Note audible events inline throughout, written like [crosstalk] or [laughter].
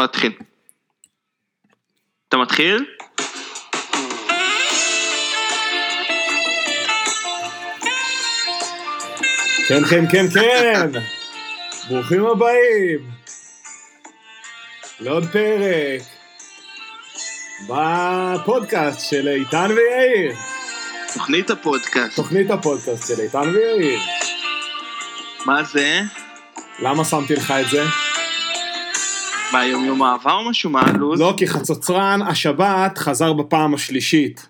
תתחיל. אתה מתחיל? כן, כן, כן, כן! ברוכים הבאים! לעוד פרק בפודקאסט של איתן ויאיר. תוכנית הפודקאסט. תוכנית הפודקאסט של איתן ויאיר. מה זה? למה שמתי לך את זה? מה, יום אהבה או משהו? מה הלו"ז? לא, כי חצוצרן השבת חזר בפעם השלישית.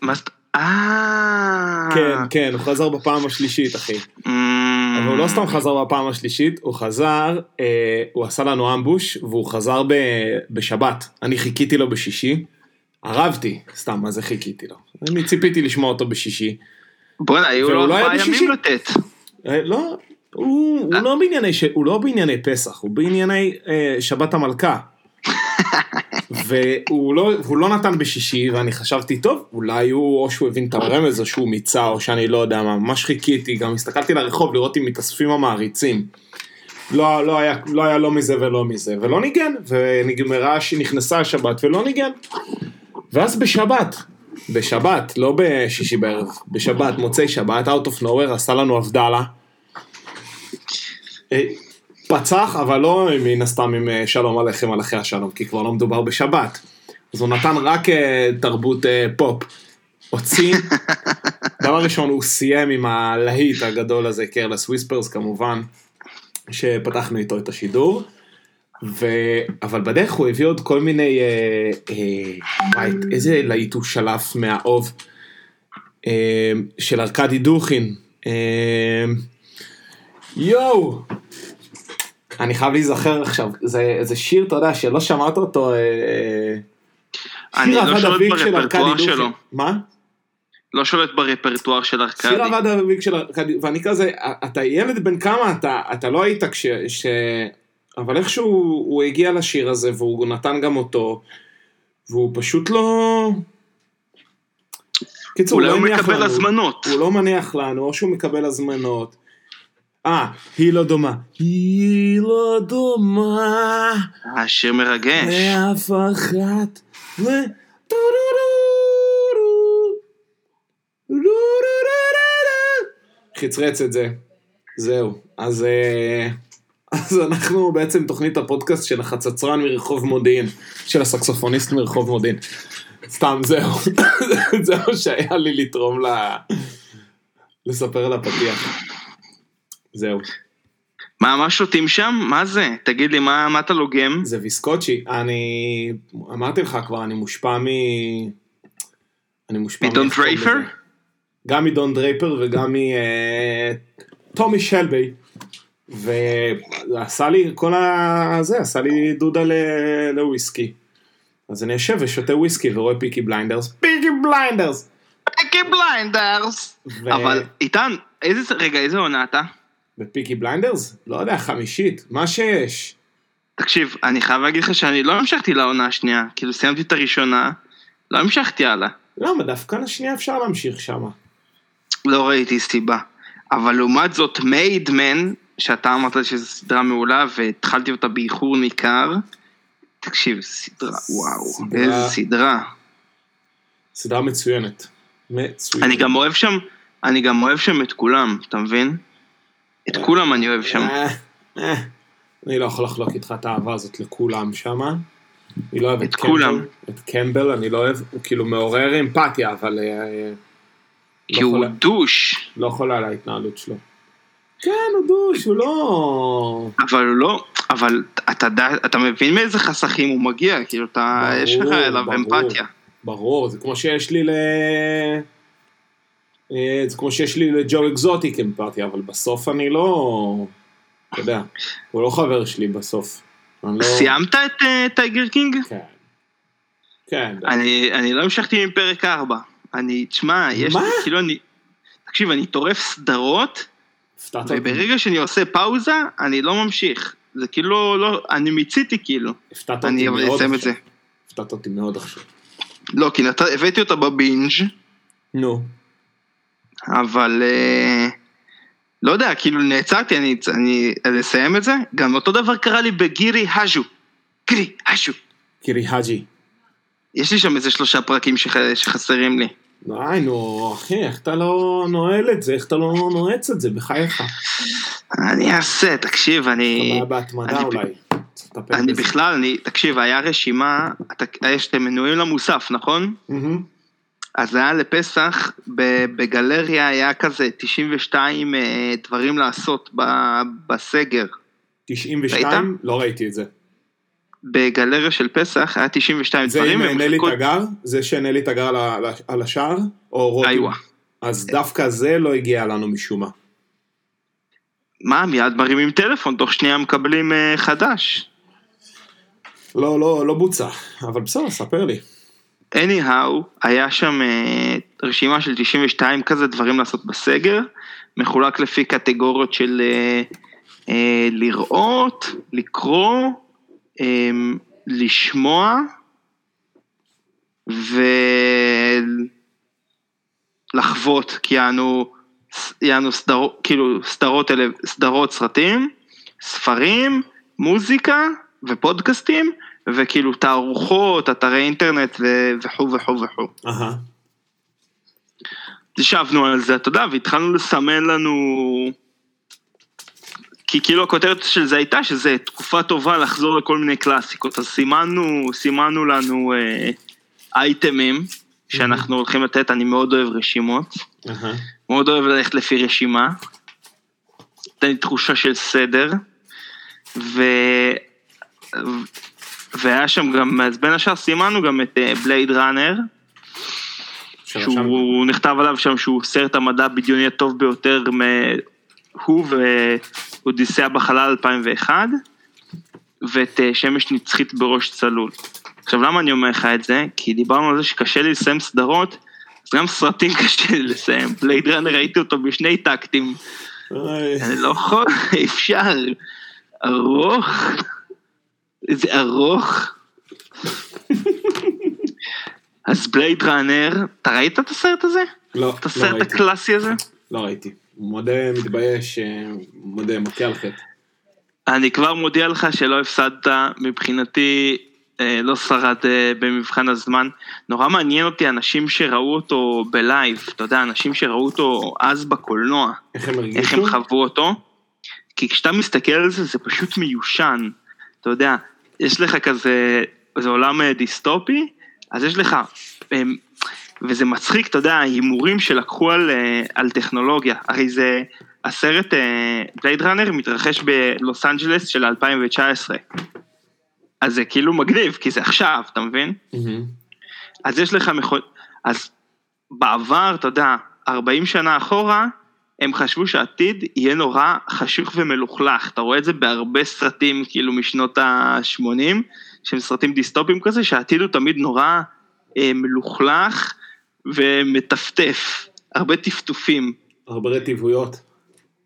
מה זאת... אה... כן, כן, הוא חזר בפעם השלישית, אחי. אמ, אבל הוא לא סתם חזר בפעם השלישית, הוא חזר, אה, הוא עשה לנו אמבוש, והוא חזר ב, בשבת. אני חיכיתי לו בשישי, ערבתי, סתם, מה זה חיכיתי לו? אני ציפיתי לשמוע אותו בשישי. בוא'נה, היו לו לא ארבעה? ימים לתת. אה, לא, הוא, הוא, לא בענייני. הוא לא בענייני פסח, הוא בענייני אה, שבת המלכה. [laughs] והוא לא, הוא לא נתן בשישי, ואני חשבתי, טוב, אולי הוא, או שהוא הבין את הרמז, או שהוא מיצה, או שאני לא יודע מה, ממש חיכיתי, גם הסתכלתי לרחוב לראות אם מתאספים המעריצים. לא, לא, היה, לא היה לא מזה ולא מזה, ולא ניגן, ונגמרה, נכנסה השבת ולא ניגן. ואז בשבת, בשבת, לא בשישי בערב, בשבת, מוצאי שבת, out of nowhere, עשה לנו הבדלה. אה, פצח, אבל לא מן הסתם עם אה, שלום עליכם על אחרי השלום, כי כבר לא מדובר בשבת. אז הוא נתן רק אה, תרבות פופ. הוציא, [laughs] דבר ראשון הוא סיים עם הלהיט הגדול הזה, Careless Whispers כמובן, שפתחנו איתו את השידור. ו... אבל בדרך הוא הביא עוד כל מיני, אה, אה, וואי, איזה להיט הוא שלף מהאוב, אה, של ארכדי דוכין. אה, יואו! אני חייב להיזכר עכשיו, זה, זה שיר, אתה יודע, שלא שמעת אותו, אה, אני שיר לא עבד אביב של ארכדי. דוכין. מה? לא שולט ברפרטואר של ארכדי. שיר עבד אביב של ארכדי, ואני כזה, אתה ילד בן כמה אתה, אתה לא היית כש... ש... אבל איכשהו הוא הגיע לשיר הזה והוא נתן גם אותו, והוא פשוט לא... קיצור, אולי לא הוא הניח מקבל לנו. הזמנות. הוא לא מניח לנו, או שהוא מקבל הזמנות. אה, היא לא דומה. היא לא דומה השיר מרגש. לאף אחת. ו- חצרץ את זה. זהו. אז, אה, אז אנחנו בעצם תוכנית הפודקאסט של החצצרן מרחוב מודיעין, של הסקסופוניסט מרחוב מודיעין. סתם, זהו. [laughs] זה מה שהיה לי לתרום ל... לספר על הפתיח. זהו. מה, מה שותים שם? מה זה? תגיד לי, מה מה אתה לוגם? זה ויסקוצ'י. אני... אמרתי לך כבר, אני מושפע מ... אני מושפע... מדון מאיך קוראים דרייפר? גם מדון דרייפר וגם מטומי שלבי. ועשה לי כל ה... זה, עשה לי דודה ל- לוויסקי. אז אני יושב ושותה וויסקי ורואה פיקי בליינדרס. פיקי בליינדרס! פיקי בליינדרס! ו- אבל איתן, איזה, רגע, איזה עונה אתה? בפיקי בליינדרס? לא יודע, חמישית, מה שיש. תקשיב, אני חייב להגיד לך שאני לא המשכתי לעונה השנייה, כאילו סיימתי את הראשונה, לא המשכתי הלאה. למה? דווקא לשנייה אפשר להמשיך שמה. לא ראיתי סיבה. אבל לעומת זאת, מיידמן, שאתה אמרת שזו סדרה מעולה והתחלתי אותה באיחור ניכר, תקשיב, סדרה, וואו, סדרה. איזה סדרה. סדרה מצוינת. מצוינת. אני גם אוהב שם, אני גם אוהב שם את כולם, אתה מבין? את כולם אני אוהב שם. אה, אה. אני לא יכול לחלוק איתך את האהבה הזאת לכולם שמה. אני לא אוהב את את קמבל. כולם. את קמבל אני לא אוהב, הוא כאילו מעורר אמפתיה, אבל אה, אה, כי הוא דוש, לא יכול על ההתנהלות שלו. כן, הוא דוש, הוא לא... אבל הוא לא, אבל אתה אתה מבין מאיזה חסכים הוא מגיע, כאילו אתה, יש לך אליו ברור. אמפתיה. ברור, זה כמו שיש לי ל... אה, זה כמו שיש לי לג'ו אקזוטיק אמפתיה, אבל בסוף אני לא... אתה יודע, הוא לא חבר שלי בסוף. אני לא... סיימת את אה, טייגר קינג? כן. כן. אני, אני לא המשכתי מפרק 4. אני, תשמע, יש מה? לי, כאילו אני, תקשיב, אני טורף סדרות. וברגע שאני עושה פאוזה, אני לא ממשיך. זה כאילו, לא, אני מיציתי כאילו. הפתעת אותי אני אבל מאוד אסיים את עכשיו. זה. הפתעת אותי מאוד עכשיו. לא, כי נת... הבאתי אותה בבינג', נו. אבל אה, לא יודע, כאילו נעצרתי, אני, אני לסיים את זה. גם אותו דבר קרה לי בגירי האז'ו. קרי, אשו. קירי האג'י. יש לי שם איזה שלושה פרקים שח- שחסרים לי. די נו, אחי, איך אתה לא נועל את זה? איך אתה לא נועץ את זה? בחייך. אני אעשה, תקשיב, אני... הבעיה בהתמדה אני- אולי. אני. בכלל, אני, תקשיב, היה רשימה, אתה, יש אתם מנויים למוסף, נכון? מהמם. אז היה לפסח, בגלריה היה כזה 92 אה, דברים לעשות בסגר. 92? לא ראיתי את זה. בגלריה של פסח היה 92 זה דברים. עם והם נלי תגר? זה שנלי תגר על השער? או רותם? איווה. אז דווקא זה לא הגיע לנו משום מה. מה, מיד מרימים טלפון, תוך שנייה מקבלים אה, חדש. לא, לא, לא בוצע. אבל בסדר, ספר לי. Anyhow, היה שם אה, רשימה של 92 כזה דברים לעשות בסגר, מחולק לפי קטגוריות של אה, אה, לראות, לקרוא, אה, לשמוע ולחוות, כי יענו, יענו סדרות, כאילו סדרות, סדרות סרטים, ספרים, מוזיקה ופודקאסטים, וכאילו תערוכות, אתרי אינטרנט ו- וכו' וכו' וכו'. ישבנו על זה, אתה יודע, והתחלנו לסמן לנו... כי כאילו הכותרת של זה הייתה שזה תקופה טובה לחזור לכל מיני קלאסיקות, אז סימנו, סימנו לנו אה, אייטמים שאנחנו הולכים לתת, אני מאוד אוהב רשימות, אהה. מאוד אוהב ללכת לפי רשימה, נותן לי תחושה של סדר, ו... והיה שם גם, אז בין השאר סימנו גם את בלייד ראנר, שרשמת. שהוא נכתב עליו שם שהוא סרט המדע הבדיוני הטוב ביותר, מ... הוא ואודיסאה בחלל 2001, ואת אה, שמש נצחית בראש צלול. עכשיו למה אני אומר לך את זה? כי דיברנו על זה שקשה לי לסיים סדרות, אז גם סרטים [laughs] קשה לי לסיים. בלייד ראנר ראיתי אותו בשני טקטים, אני לא יכול, [laughs] אפשר. ארוך, זה ארוך. אז בלייד ראנר, אתה ראית את הסרט הזה? לא, את לא הסרט ראיתי. הקלאסי הזה? לא ראיתי. מודה, מתבייש, אה, מודה, מכה על חטא. אני כבר מודיע לך שלא הפסדת, מבחינתי אה, לא שרד אה, במבחן הזמן. נורא מעניין אותי אנשים שראו אותו בלייב, אתה יודע, אנשים שראו אותו אז בקולנוע, איך הם הרגישו? איך הם חוו אותו. כי כשאתה מסתכל על זה, זה פשוט מיושן. אתה יודע, יש לך כזה, זה עולם אה, דיסטופי, אז יש לך, אה, וזה מצחיק, אתה יודע, ההימורים שלקחו על, אה, על טכנולוגיה. הרי זה, הסרט בלייד ראנר מתרחש בלוס אנג'לס של 2019. אז זה כאילו מגניב, כי זה עכשיו, אתה מבין? מהמם. אז יש לך מכון... אז בעבר, אתה יודע, 40 שנה אחורה, הם חשבו שהעתיד יהיה נורא חשוך ומלוכלך. אתה רואה את זה בהרבה סרטים, כאילו משנות ה-80, שהם סרטים דיסטופיים כזה, שהעתיד הוא תמיד נורא אה, מלוכלך ומטפטף. הרבה טפטופים. הרבה רטיבויות.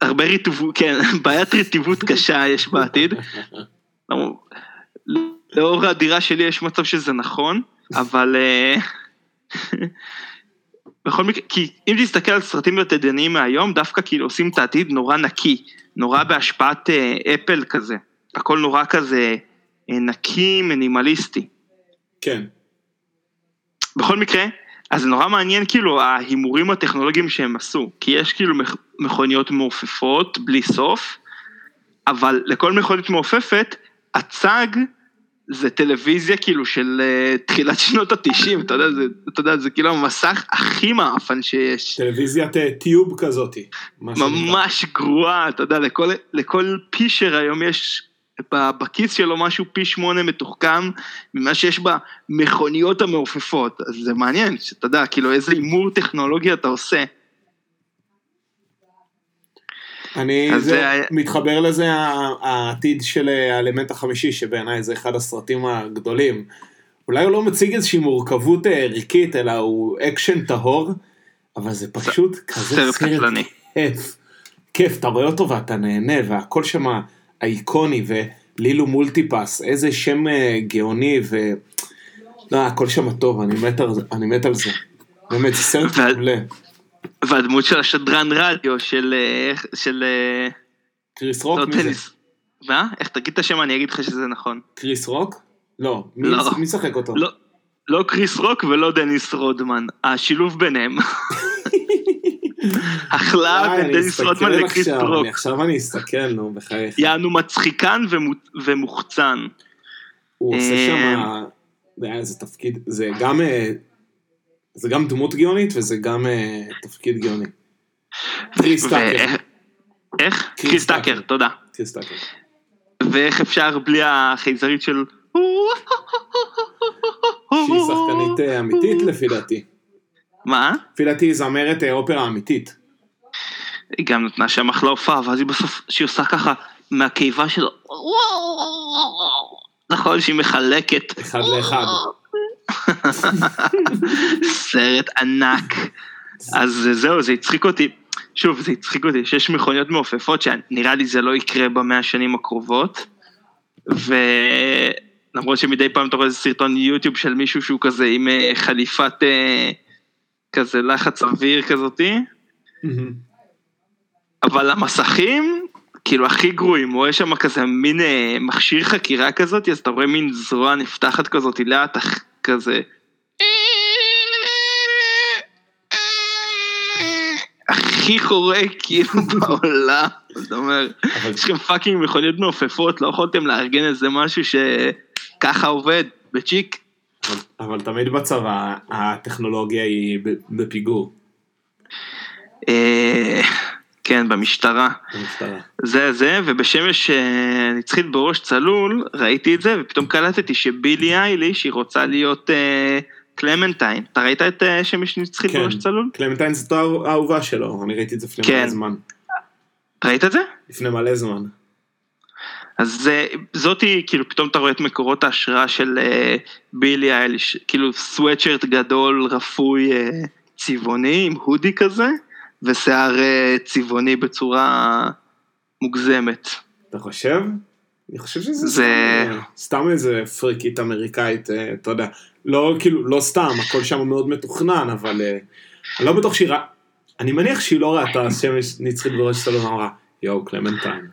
הרבה ריטובות, כן, [laughs] בעיית רטיבות קשה יש בעתיד. לאור הדירה שלי יש מצב שזה נכון, אבל אה, [laughs] בכל מקרה, כי אם תסתכל על סרטים עתידניים מהיום, דווקא כאילו עושים את העתיד נורא נקי, נורא בהשפעת אה, אפל כזה, הכל נורא כזה אה, נקי, מינימליסטי. כן. בכל מקרה, אז זה נורא מעניין כאילו ההימורים הטכנולוגיים שהם עשו, כי יש כאילו מכ- מכוניות מעופפות בלי סוף, אבל לכל מכונית מעופפת, הצג זה טלוויזיה כאילו של uh, תחילת שנות התשעים, אתה יודע, זה, אתה יודע, זה כאילו המסך הכי מעפן שיש. טלוויזיית אה, טיוב כזאתי. ממש גרועה, אתה יודע, לכל, לכל פישר היום יש בכיס שלו משהו פי שמונה מתוחכם ממה שיש במכוניות המעופפות, אז זה מעניין, שאתה יודע, כאילו איזה הימור טכנולוגי אתה עושה. אני זה, זה מתחבר לזה העתיד של אה, האלמנט החמישי, שבעיניי זה אחד הסרטים הגדולים. אולי הוא לא מציג איזושהי מורכבות אה, ערכית, אלא הוא אקשן טהור, אבל זה פשוט כזה סרט קטלני. כיף. כיף, אתה רואה אותו ואתה נהנה, והכל שם אייקוני, ולילו multipass, איזה שם אה, גאוני, ו... לא, הכל שם טוב, אני מת על זה. באמת, זה סרט מעולה. והדמות של השדרן רדיו של... אה, של... אה, קריס רוק? לא, מי זה? מה? איך תגיד את השם אני אגיד לך שזה נכון. קריס רוק? לא, מי לא. משחק אותו? לא, לא קריס רוק ולא דניס רודמן, השילוב ביניהם. [laughs] הכלאה בין דניס רודמן לקריס רוק. עכשיו אני אסתכל, נו, בחייך. יענו מצחיקן ומו- ומוחצן. הוא עושה אה, שם, זה תפקיד, זה גם, זה גם דמות גאונית וזה גם אה, תפקיד גאוני. קריס טאקר. ואיך- איך? קריס טאקר. תודה. קריס טאקר. ואיך אפשר בלי החייזרית של... שהיא שחקנית אה, אמיתית לפי דעתי. מה? לפי דעתי היא זמרת אה, אופרה אמיתית. היא גם נתנה שם אחלה הופעה, ואז היא בסוף, שהיא עושה ככה מהקיבה שלו, נכון שהיא מחלקת. אחד לאחד. סרט ענק. אז זהו, זה הצחיק אותי. שוב, זה הצחיק אותי שיש מכוניות מעופפות שנראה לי זה לא יקרה במאה השנים הקרובות. ולמרות שמדי פעם אתה רואה איזה סרטון יוטיוב של מישהו שהוא כזה עם אה, חליפת אה, כזה לחץ אוויר כזאתי. אבל המסכים, כאילו הכי גרועים, הוא רואה שם כזה מין אה, מכשיר חקירה כזאת, אז אתה רואה מין זרוע נפתחת כזאת לאט כזה. הכי חורק כאילו בעולם, אומרת, אבל יש לכם פאקינג מכוניות מעופפות, לא יכולתם לארגן איזה משהו שככה עובד, בצ'יק. אבל- תמיד בצבא הטכנולוגיה היא בפיגור. כן, במשטרה. במשטרה. זה זה, ובשמש אה, נצחית בראש צלול, ראיתי את זה, ופתאום קלטתי שבילי אייליש היא רוצה להיות אה, קלמנטיין. אתה ראית את אה, שמש נצחית כן. בראש צלול? קלמנטיין זאת האהובה שלו, אני ראיתי את זה לפני כן. מלא זמן. ראית את זה? לפני מלא זמן. אז זאתי, כאילו פתאום אתה רואה את מקורות ההשראה של אה, בילי אייליש, כאילו סוואטשרט גדול, רפוי, אה, צבעוני, עם הודי כזה, ושיער אה, צבעוני בצורה מוגזמת. אתה חושב? אני חושב שזה זה- סתם, איזה פריקית אמריקאית, אה, אתה יודע. לא, כאילו, לא סתם, הכל שם מאוד מתוכנן, אבל אה, אני לא בטוח שהיא ראה, אני מניח שהיא לא ראתה שמש נצחית בראש צלול, אמרה, יואו, קלמנטיין.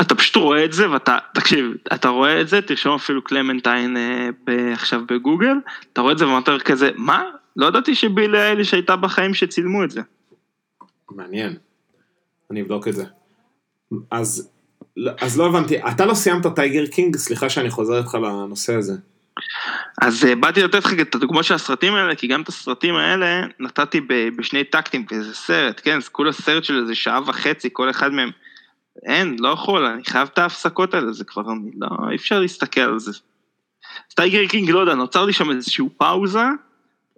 אתה פשוט רואה את זה ואתה, תקשיב, אתה רואה את זה, תרשום אפילו קלמנטיין אה, ב, עכשיו בגוגל, אתה רואה את זה ואתה כזה, מה? לא ידעתי שבילי אייליש הייתה בחיים שצילמו את זה. מעניין. אני אבדוק את זה. אז, אז לא הבנתי, אתה לא סיימת טייגר קינג? סליחה שאני חוזר איתך לנושא הזה. אז אה, באתי לתת לך את הדוגמה של הסרטים האלה, כי גם את הסרטים האלה נתתי ב, בשני טקטים, וזה סרט, כן, זה כולה סרט של איזה שעה וחצי, כל אחד מהם. אין, לא יכול, אני חייב את ההפסקות האלה, זה כבר, אני לא, אי אפשר להסתכל על זה. אז טייגר קינג, לא יודע, נוצר לי שם איזשהו פאוזה,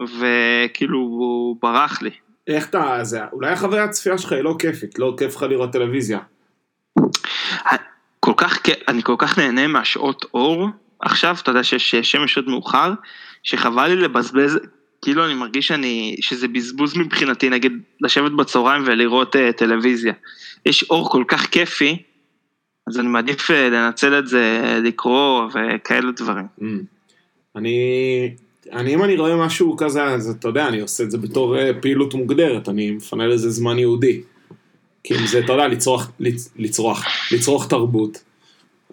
וכאילו הוא ברח לי. איך אתה, זה, אולי החוויה הצפייה שלך היא לא כיפית, לא כיף לך לראות טלוויזיה. כל כך, אני כל כך נהנה מהשעות אור עכשיו, אתה יודע שיש שמש עוד מאוחר, שחבל לי לבזבז, כאילו אני מרגיש שאני, שזה בזבוז מבחינתי, נגיד לשבת בצהריים ולראות uh, טלוויזיה. יש אור כל כך כיפי, אז אני מעדיף uh, לנצל את זה, לקרוא וכאלה דברים. Mm. אני, אני אם אני רואה משהו כזה, אז אתה יודע, אני עושה את זה בתור אה, פעילות מוגדרת, אני מפנה לזה זמן יהודי. כי אם זה, אתה יודע, לצרוך, לצ, לצרוך, לצרוך תרבות,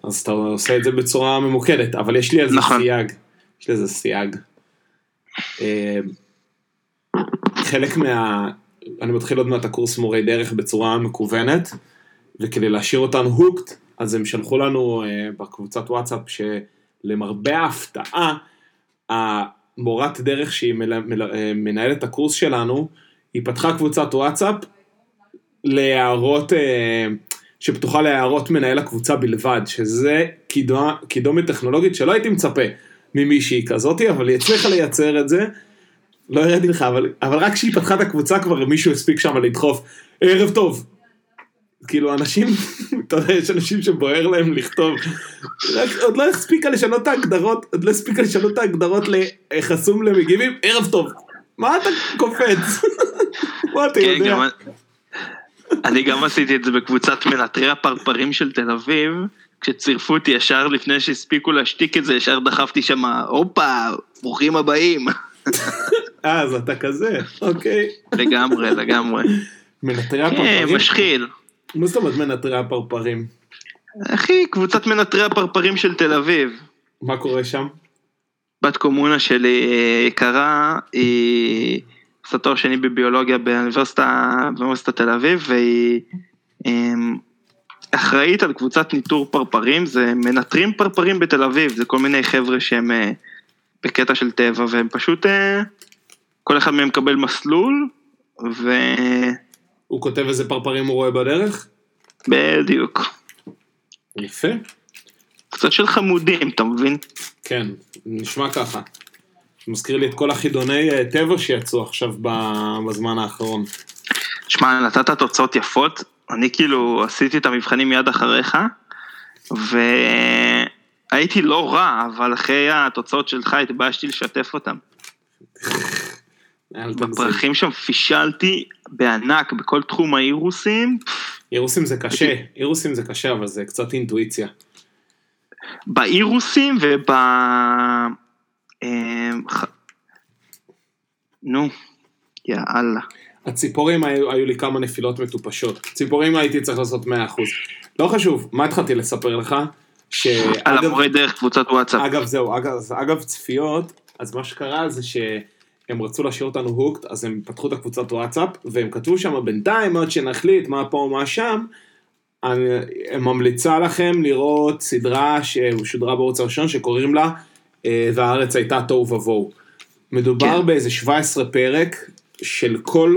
אז אתה עושה את זה בצורה ממוקדת, אבל יש לי על זה נכון. סייג. יש לזה סייג. אה, חלק מה... אני מתחיל עוד מעט הקורס מורי דרך בצורה מקוונת, וכדי להשאיר אותנו hooked, אז הם שלחו לנו אה, בקבוצת וואטסאפ שלמרבה ההפתעה, המורת דרך שהיא אה, מנהלת הקורס שלנו, היא פתחה קבוצת וואטסאפ להערות, אה, שפתוחה להערות מנהל הקבוצה בלבד, שזה קידומת טכנולוגית שלא הייתי מצפה ממישהי כזאתי, אבל היא הצליחה לייצר את זה. לא הראיתי לך, אבל, אבל רק כשהיא פתחה את הקבוצה כבר מישהו הספיק שם לדחוף, ערב טוב. כאילו אנשים, [laughs] אתה יודע, יש אנשים שבוער להם לכתוב, רק, עוד לא הספיקה לשנות את ההגדרות, עוד לא הספיקה לשנות את ההגדרות לחסום למגיבים, ערב טוב. מה אתה קופץ? [laughs] מה אתה כן, יודע? אני גם עשיתי את זה בקבוצת מנטרי הפרפרים של תל אביב, כשצירפו אותי ישר לפני שהספיקו להשתיק את זה, ישר דחפתי שם, הופה, ברוכים הבאים. [laughs] אה, אז אתה כזה, אוקיי. לגמרי, לגמרי. מנטרי כן, הפרפרים? משחיל. מה זאת אומרת מנטרי הפרפרים? אחי, קבוצת מנטרי הפרפרים של תל אביב. מה קורה שם? בת קומונה שלי אה, יקרה, היא עושה תואר שני בביולוגיה באוניברסיטה, באוניברסיטת תל אביב, והיא אמ, אחראית על קבוצת ניטור פרפרים, זה מנטרים פרפרים בתל אביב, זה כל מיני חבר'ה שהם אה, בקטע של טבע, והם פשוט, אה, כל אחד מהם מקבל מסלול, הוא כותב איזה פרפרים הוא רואה בדרך? ובדיוק. יפה. קצת של חמודים, אתה מבין? כן, נשמע ככה. מזכיר לי את כל החידוני אה, טבע שיצאו עכשיו בזמן האחרון. שמע, נתת תוצאות יפות, אני כאילו עשיתי את המבחנים מיד אחריך, והייתי לא רע, אבל אחרי התוצאות שלך התביישתי לשתף אותם. [laughs] בפרחים שם פישלתי בענק, בכל תחום האירוסים, אירוסים זה קשה, אירוסים זה קשה, אבל זה קצת אינטואיציה. באירוסים וב... ח- נו, יאללה. הציפורים היו, היו לי כמה נפילות מטופשות. ציפורים הייתי צריך לעשות 100%. לא חשוב, מה התחלתי לספר לך? על שאגב, המורה דרך קבוצת וואטסאפ. אגב זהו, אגב, אגב צפיות, אז מה שקרה זה שהם רצו להשאיר אותנו הוקט, אז הם פתחו את הקבוצת וואטסאפ, והם כתבו שם בינתיים עד שנחליט מה פה ומה שם, אני ממליצה לכם לראות סדרה ששודרה בערוץ הראשון שקוראים לה אה, והארץ הייתה תוהו ובוהו. מדובר כן. באיזה 17 פרק של כל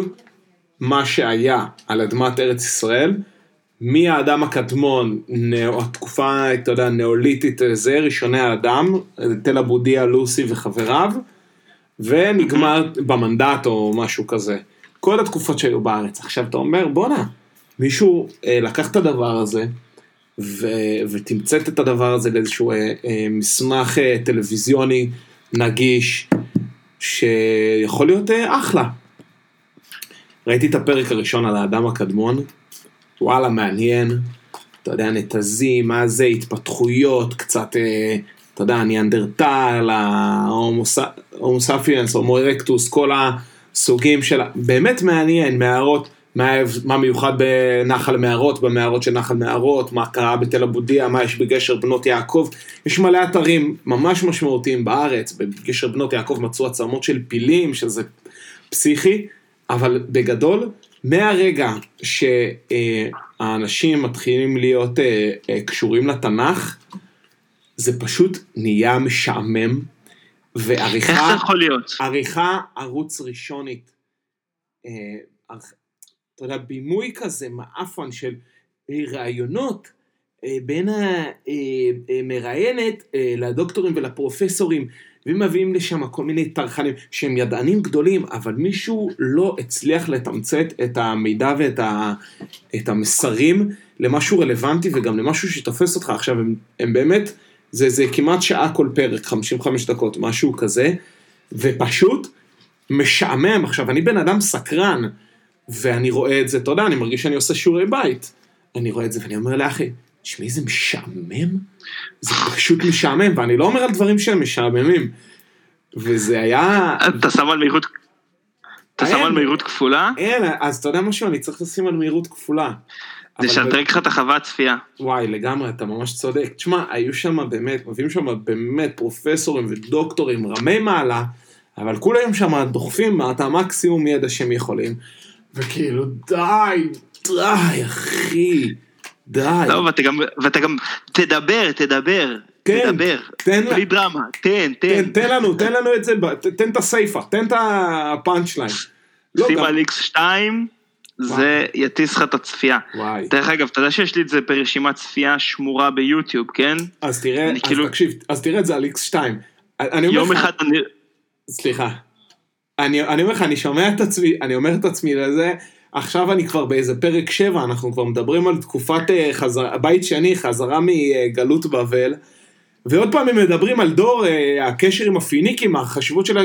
מה שהיה על אדמת ארץ ישראל, מהאדם הקדמון, נאו- התקופה, אתה יודע, נאוליתית זה, ראשוני האדם, תל אבודיה, לוסי וחבריו, ונגמר במנדט או משהו כזה. כל התקופות שהיו בארץ. עכשיו אתה אומר, בואנה, מישהו אה, לקח את הדבר הזה, ו- ותמצת את הדבר הזה לאיזשהו אה, אה, מסמך אה, טלוויזיוני נגיש, שיכול להיות אה, אחלה. ראיתי את הפרק הראשון על האדם הקדמון, וואלה מעניין, אתה יודע, נתזים, מה זה, התפתחויות, קצת, אה, אתה יודע, ניאנדרטל, ההומו ספיאנס, הומו ארקטוס, כל הסוגים של, באמת מעניין, מערות, מה, מה מיוחד בנחל מערות, במערות של נחל מערות, מה קרה בתל אבודיה, מה יש בגשר בנות יעקב, יש מלא אתרים ממש משמעותיים בארץ, בגשר בנות יעקב מצאו עצמות של פילים, שזה פסיכי, אבל בגדול, מהרגע שהאנשים מתחילים להיות אה, אה, קשורים לתנ"ך, זה פשוט נהיה משעמם, איך זה ועריכה, יכול להיות? עריכה ערוץ ראשונית, אה, אתה יודע, בימוי כזה מעפן של אה, ראיונות אה, בין המראיינת אה, לדוקטורים ולפרופסורים, ומביאים לשם כל מיני טרחנים שהם ידענים גדולים, אבל מישהו לא הצליח לתמצת את המידע ואת ה, את המסרים למשהו רלוונטי וגם למשהו שתופס אותך. עכשיו, הם, הם באמת, זה, זה כמעט שעה כל פרק, 55 דקות, משהו כזה, ופשוט משעמם. עכשיו, אני בן אדם סקרן, ואני רואה את זה, אתה יודע, אני מרגיש שאני עושה שיעורי בית. אני רואה את זה ואני אומר לאחי, תשמעי, זה משעמם? זה פשוט משעמם, ואני לא אומר על דברים שהם משעממים. וזה היה... אתה שם על מהירות... אתה שם. על מהירות כפולה? אין, אז אתה יודע משהו, אני צריך לשים על מהירות כפולה. זה אבל שאתרג לך את החוות צפייה. וואי, לגמרי, אתה ממש צודק. תשמע, היו שם באמת, מביאים שם באמת פרופסורים ודוקטורים רמי מעלה, אבל כולם שם דוחפים את המקסימום ידע שהם יכולים. וכאילו, די, די, אחי, די. לא, ואתה גם, ואתה גם, תדבר, תדבר, כן, תדבר, תן לה- בלי דרמה, תן, תן, תן, תן לנו, תן לנו את זה, תן את הסייפה, תן את הפאנצ' ליין. לא, על X2, זה יטיס לך את הצפייה. וואי. דרך אגב, אתה יודע שיש לי את זה ברשימת צפייה שמורה ביוטיוב, כן? אז תראה, אני אז כאילו- תקשיב, אז תראה את זה על X2. אני אומר יום אחד אני... סליחה. אני, אני אומר לך, אני שומע את עצמי, אני אומר את עצמי לזה, עכשיו אני כבר באיזה פרק 7, אנחנו כבר מדברים על תקופת אה, חזרה, בית שני, חזרה מגלות בבל, ועוד פעם הם מדברים על דור, אה, הקשר עם הפיניקים, החשיבות של.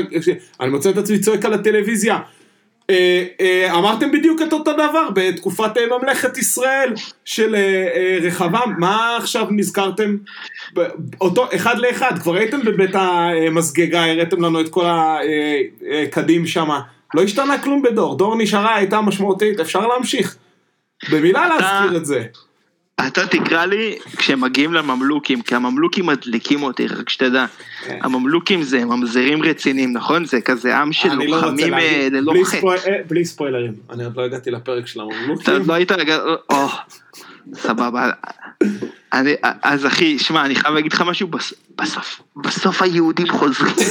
אני מוצא את עצמי צועק על הטלוויזיה. אה, אה, אמרתם בדיוק את אותו דבר בתקופת אה, ממלכת ישראל של רחבעם, מה עכשיו נזכרתם? אותו אחד לאחד, כבר הייתם בבית המסגגה, הראיתם לנו את כל הקדים שם, לא השתנה כלום בדור, דור נשארה, הייתה משמעותית, אפשר להמשיך. במילה להזכיר את זה. אתה תקרא לי כשהם מגיעים לממלוכים, כי הממלוכים מדליקים אותי, רק שתדע. כן. הממלוכים זה ממזרים רציניים, נכון? זה כזה עם של לא לוחמים אה, ללא חטא. אה, בלי ספוילרים, אני עוד לא הגעתי לפרק של אתה הממלוכים. עוד לא היית סבבה. אז אחי, שמע, אני חייב להגיד לך משהו, בס- בסוף, בסוף היהודים חוזרים. [laughs]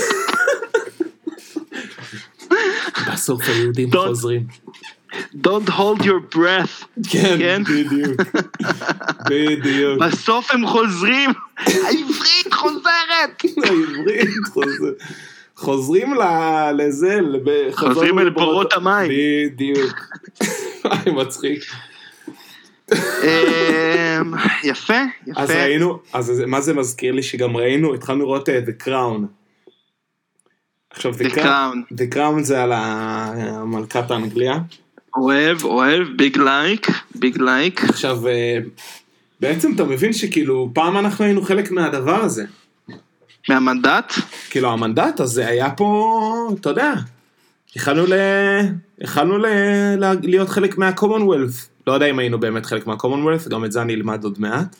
בסוף היהודים. חוזרים. Don't hold your breath. כן, כן? בדיוק. [laughs] בדיוק. בסוף הם חוזרים, העברית חוזרת. העברית חוזר- חוזרים לזה, חוזרים אל בורות המים. בדיוק. [laughs] וואי, מצחיק. אמ, יפה, אז יפה. ראינו, אז מה זה מזכיר לי? שגם ראינו, התחלנו לראות אה, The Crown. עכשיו, The Crown. The Crown זה על ה- מלכת האנגליה. אוהב, אוהב, big like, big like. עכשיו, אה, בעצם אתה מבין שכאילו, פעם אנחנו היינו חלק מהדבר הזה. מהמנדט? כאילו, המנדט הזה היה פה, אתה יודע, יכלנו ל... יכלנו ל... להיות חלק מה Commonwealth. לא יודע אם היינו באמת חלק מה Commonwealth, גם את זה אני אלמד עוד מעט.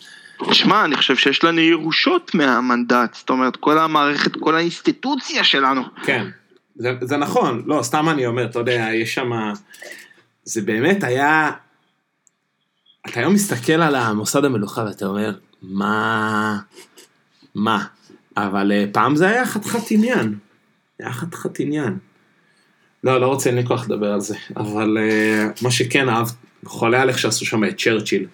שמע, אני חושב שיש לנו ירושות מהמנדט, זאת אומרת, כל המערכת, כל האינסטיטוציה שלנו. כן, זה, זה נכון, לא, סתם אני אומר, אתה יודע, יש שם... זה באמת היה... אתה היום מסתכל על המוסד המלוכה ואתה אומר, מה... מה? אבל אה, פעם זה היה חתיכת עניין. היה חתיכת עניין. לא, לא רוצה, אין לי כוח לדבר על זה, אבל אה, מה שכן אהב, חולה על איך שעשו שם את צ'רצ'יל.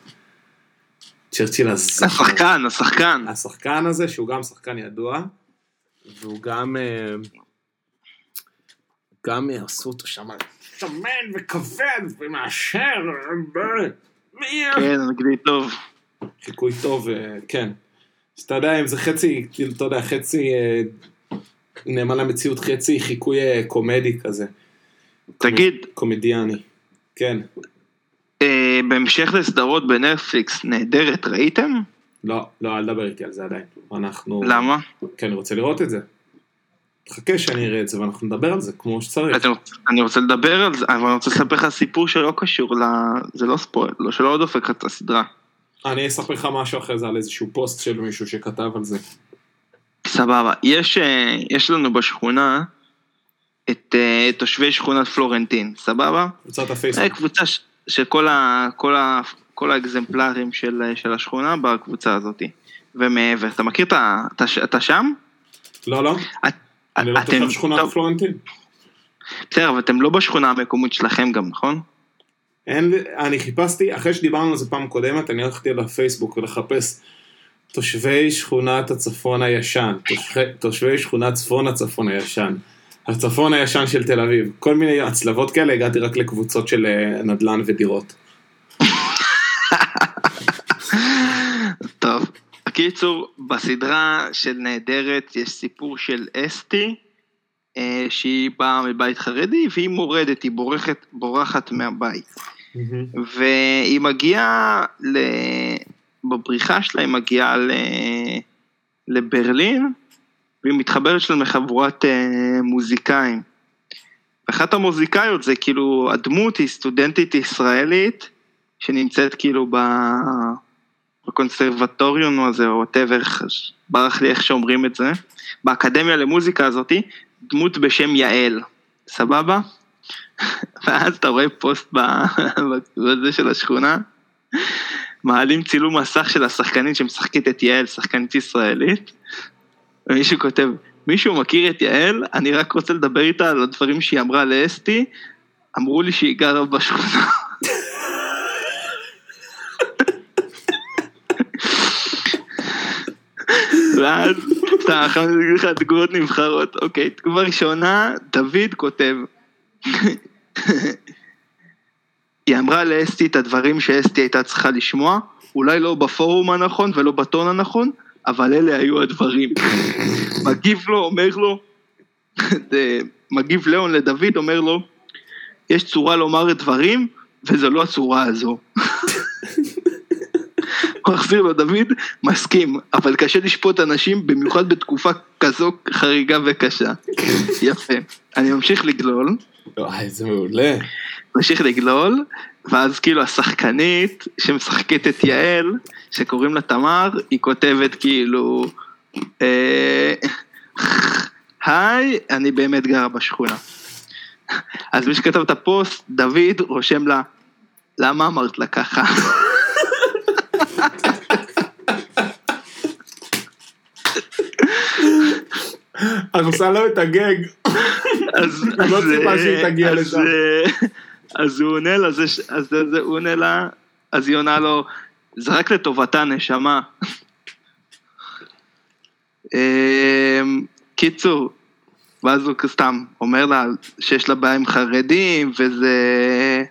צ'רצ'יל הזכר. השחקן, השחקן. השחקן הזה, שהוא גם שחקן ידוע, והוא גם... אה, גם עשו אותו שם שמן וכבד ומעשר, כן, אנגלית טוב. חיקוי טוב, אה, כן. אז אתה יודע, אם זה חצי, כאילו, אתה יודע, חצי אה, נאמן למציאות, חצי חיקוי אה, קומדי כזה, תגיד, קומדיאני. כן. בהמשך לסדרות בנטפליקס נהדרת, ראיתם? לא, לא, אל תדבר איתי על זה עדיין. אנחנו... למה? כי אני רוצה לראות את זה. חכה שאני אראה את זה ואנחנו נדבר על זה כמו שצריך. אני רוצה לדבר על זה, אבל אני רוצה לספר לך סיפור שלא קשור ל... זה לא ספויל, לא שלא עוד דופק את הסדרה. אני אספר לך משהו אחרי זה על איזשהו פוסט של מישהו שכתב על זה. סבבה. יש, אה, יש לנו בשכונה את אה, תושבי שכונת פלורנטין, סבבה? קבוצת הפייסבוק. קבוצה ש- של כל, ה, כל, ה, כל האקזמפלרים של, של השכונה בקבוצה הזאת. ומעבר, אתה מכיר את ה... אתה, אתה שם? לא, לא, את, אני לא אתם- תושב שכונת פלורנטין. בסדר, אבל אתם לא בשכונה המקומית שלכם גם, נכון? אין, אני חיפשתי, אחרי שדיברנו על זה פעם קודמת, אני הלכתי לפייסבוק ולחפש תושבי שכונת הצפון הישן, תושבי, תושבי שכונת צפון הצפון הישן, הצפון הישן של תל אביב, כל מיני הצלבות כאלה, הגעתי רק לקבוצות של אה, נדל"ן ודירות. טוב. בקיצור, בסדרה של נהדרת יש סיפור של אסתי, אה, שהיא באה מבית חרדי והיא מורדת, היא בורחת, בורחת מהבית. והיא מגיעה, ל... בבריחה שלה היא מגיעה ל... לברלין, והיא מתחברת שם לחבורת אה, מוזיקאים. ואחת המוזיקאיות זה כאילו, הדמות היא סטודנטית ישראלית, שנמצאת כאילו ב... בקונסרבטוריון הזה, או whatever, ברח לי איך שאומרים את זה, באקדמיה למוזיקה הזאתי, דמות בשם יעל, סבבה? [laughs] ואז אתה רואה פוסט [laughs] בזה של השכונה, מעלים צילום מסך של השחקנית שמשחקת את יעל, שחקנית ישראלית, ומישהו כותב, מישהו מכיר את יעל? אני רק רוצה לדבר איתה על הדברים שהיא אמרה לאסתי, אמרו לי שהיא גרה בשכונה. [laughs] ואז, סתם, אני אגיד לך תגובות נבחרות. אוקיי, תגובה ראשונה, דוד כותב. היא אמרה לאסתי את הדברים שאסתי הייתה צריכה לשמוע, אולי לא בפורום הנכון ולא בטון הנכון, אבל אלה היו הדברים. מגיב לו, אומר לו, מגיב ליאון לדוד, אומר לו, יש צורה לומר דברים, וזו לא הצורה הזו. מחזיר לו, דוד, מסכים, אבל קשה לשפוט אנשים, במיוחד בתקופה כזו חריגה וקשה. יפה. אני ממשיך לגלול, וואי, זה מעולה. ממשיך לגלול, ואז כאילו השחקנית שמשחקת את יעל, שקוראים לה תמר, היא כותבת כאילו, אה, היי, אני באמת גרה בשכונה. אז מי שכתב את הפוסט, דוד, רושם לה, למה אמרת לה ככה? עושה לו את הגג. אז, [laughs] לא ציפה אה, שהיא תגיע אז, לשם. אה, אז הוא עונה לה, אז הוא עונה לה, אז היא עונה לו, זה רק לטובתה נשמה. אמ, קיצור, ואז הוא סתם אומר לה שיש לה בעיה עם חרדים וזה...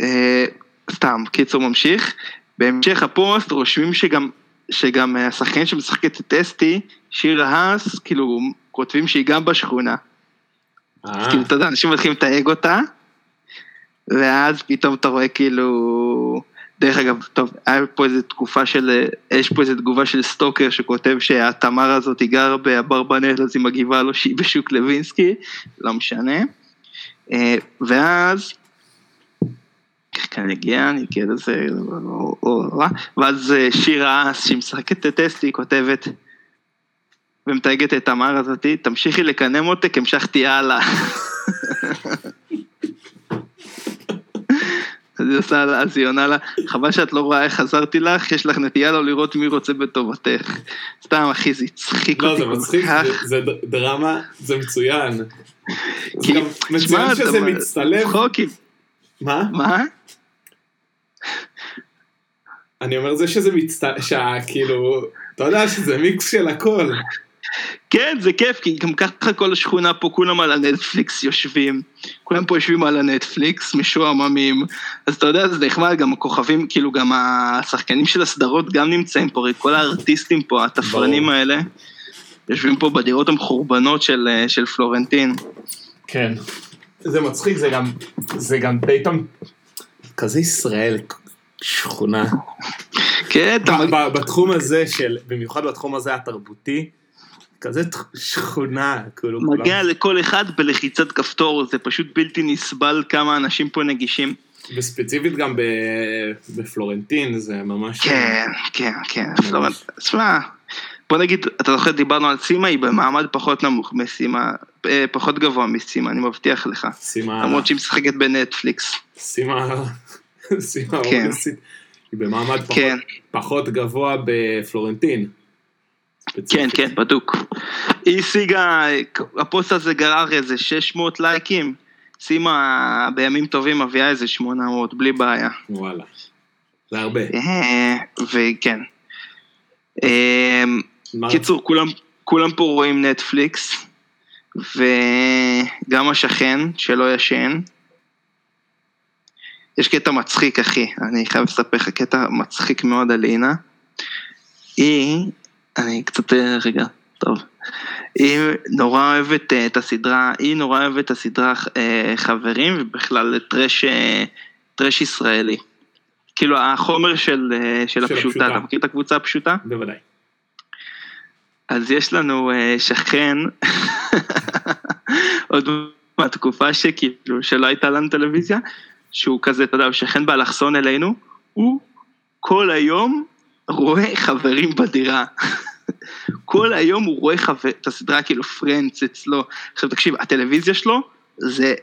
אה, סתם, קיצור ממשיך. בהמשך הפוסט רושמים שגם, שגם השחקנית שמשחקת את אסתי, שירה האס, כאילו כותבים שהיא גם בשכונה. אה, כאילו, אתה יודע, אנשים מתחילים לתייג אותה, ואז פתאום אתה רואה כאילו... דרך אגב, טוב, היה פה איזה תקופה של, יש פה איזה תגובה של סטוקר שכותב שהתמר הזאת היא גרה באברבנל, אז היא מגיבה לו שהיא בשוק לוינסקי, לא משנה. אה, ואז, כאן הגיע, אני או- או- ואז אה, שירה אס, שהיא משחקת את אסתי, כותבת, ומתייגת את תמר הזאתי, תמשיכי לקנם אותי, המשכתי הלאה. [laughs] אז היא עושה לה, אז היא עונה לה, חבל שאת לא רואה איך עזרתי לך, יש לך נטייה לא לראות מי רוצה בטובתך. סתם אחי, זה הצחיק לא, אותי זה כל מצחיק, כך. זה- זה דרמה, זה מצוין. זה מצוין שמע, שזה מצטלב. צחוקים. מה? מה? אני אומר זה שזה מצטלב, שכאילו, אתה יודע שזה מיקס של הכל. כן, זה כיף, כי גם ככה כל השכונה פה, כולם על הנטפליקס יושבים. כולם פה יושבים על הנטפליקס, משועממים. אז אתה יודע, זה נחמד, גם הכוכבים, כאילו גם השחקנים של הסדרות גם נמצאים פה, כל הארטיסטים פה, התפרנים. האלה, יושבים פה בדירות המחורבנות של, אה, של פלורנטין. כן. זה מצחיק, זה גם, זה גם פתאום, כזה ישראל, שכונה. כן, בתחום הזה של, במיוחד בתחום הזה התרבותי, כזה שכונה, כאילו כולם. מגיע לכל אחד בלחיצת כפתור, זה פשוט בלתי נסבל כמה אנשים פה נגישים. וספציפית גם ב- בפלורנטין, זה ממש... כן, כן, כן, פלורנט, תשמע, בוא נגיד, אתה זוכר, דיברנו על סימה, היא במעמד פחות נמוך מסימה, אה, פחות גבוה מסימה, אני מבטיח לך. סימה, למרות שהיא משחקת בנטפליקס. סימה, סימה כן. אורנסית, היא במעמד פחות- כן. גבוה בפלורנטין. כן. כן, בדוק. היא השיגה, הפוסט הזה גרר איזה 600 לייקים. סימה בימים טובים מביאה איזה 800, בלי בעיה. וואלה. זה הרבה. אה, וכן. אה, קיצור, כולם, כולם פה רואים נטפליקס, וגם השכן שלא ישן. יש קטע מצחיק, אחי, אני חייב לספר לך קטע מצחיק מאוד על אינה. היא, אני קצת, אה, רגע, טוב. היא נורא אוהבת אה, את הסדרה, היא נורא אוהבת את הסדרה אה, חברים, ובכלל טרש, אה, טרש ישראלי. כאילו החומר של, אה, של של הפשוטה. אתה מכיר את הקבוצה הפשוטה? בוודאי. אז יש לנו אה, שכן, [laughs] עוד מהתקופה שכאילו, שלא הייתה לנו טלוויזיה, שהוא כזה, אתה יודע, הוא שכן באלכסון אלינו, הוא כל היום רואה חברים בדירה. [laughs] כל היום הוא רואה חבר, את הסדרה כאילו פרנץ אצלו. עכשיו תקשיב, הטלוויזיה שלו זה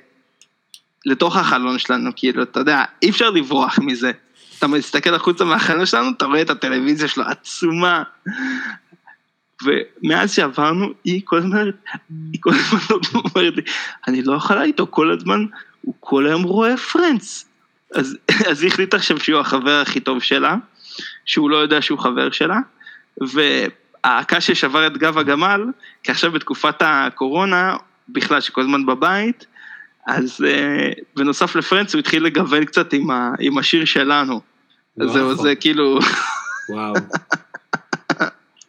לתוך החלון שלנו, כאילו, אתה יודע, אי אפשר לברוח מזה. אתה מסתכל החוצה מהחלון שלנו, אתה רואה את הטלוויזיה שלו עצומה. ומאז שעברנו, היא כל הזמן היא כל הזמן אומרת לי, אני לא יכולה איתו כל הזמן, הוא כל היום רואה פרנץ. אז, [laughs] אז היא החליטה עכשיו שהוא החבר הכי טוב שלה, שהוא לא יודע שהוא חבר שלה, והקש ששבר את גב הגמל, כי עכשיו בתקופת הקורונה, בכלל שכל הזמן בבית, אז אה, בנוסף לפרנץ הוא התחיל לגוון קצת עם, ה, עם השיר שלנו. אז לא זהו, נכון. זה כאילו, וואו.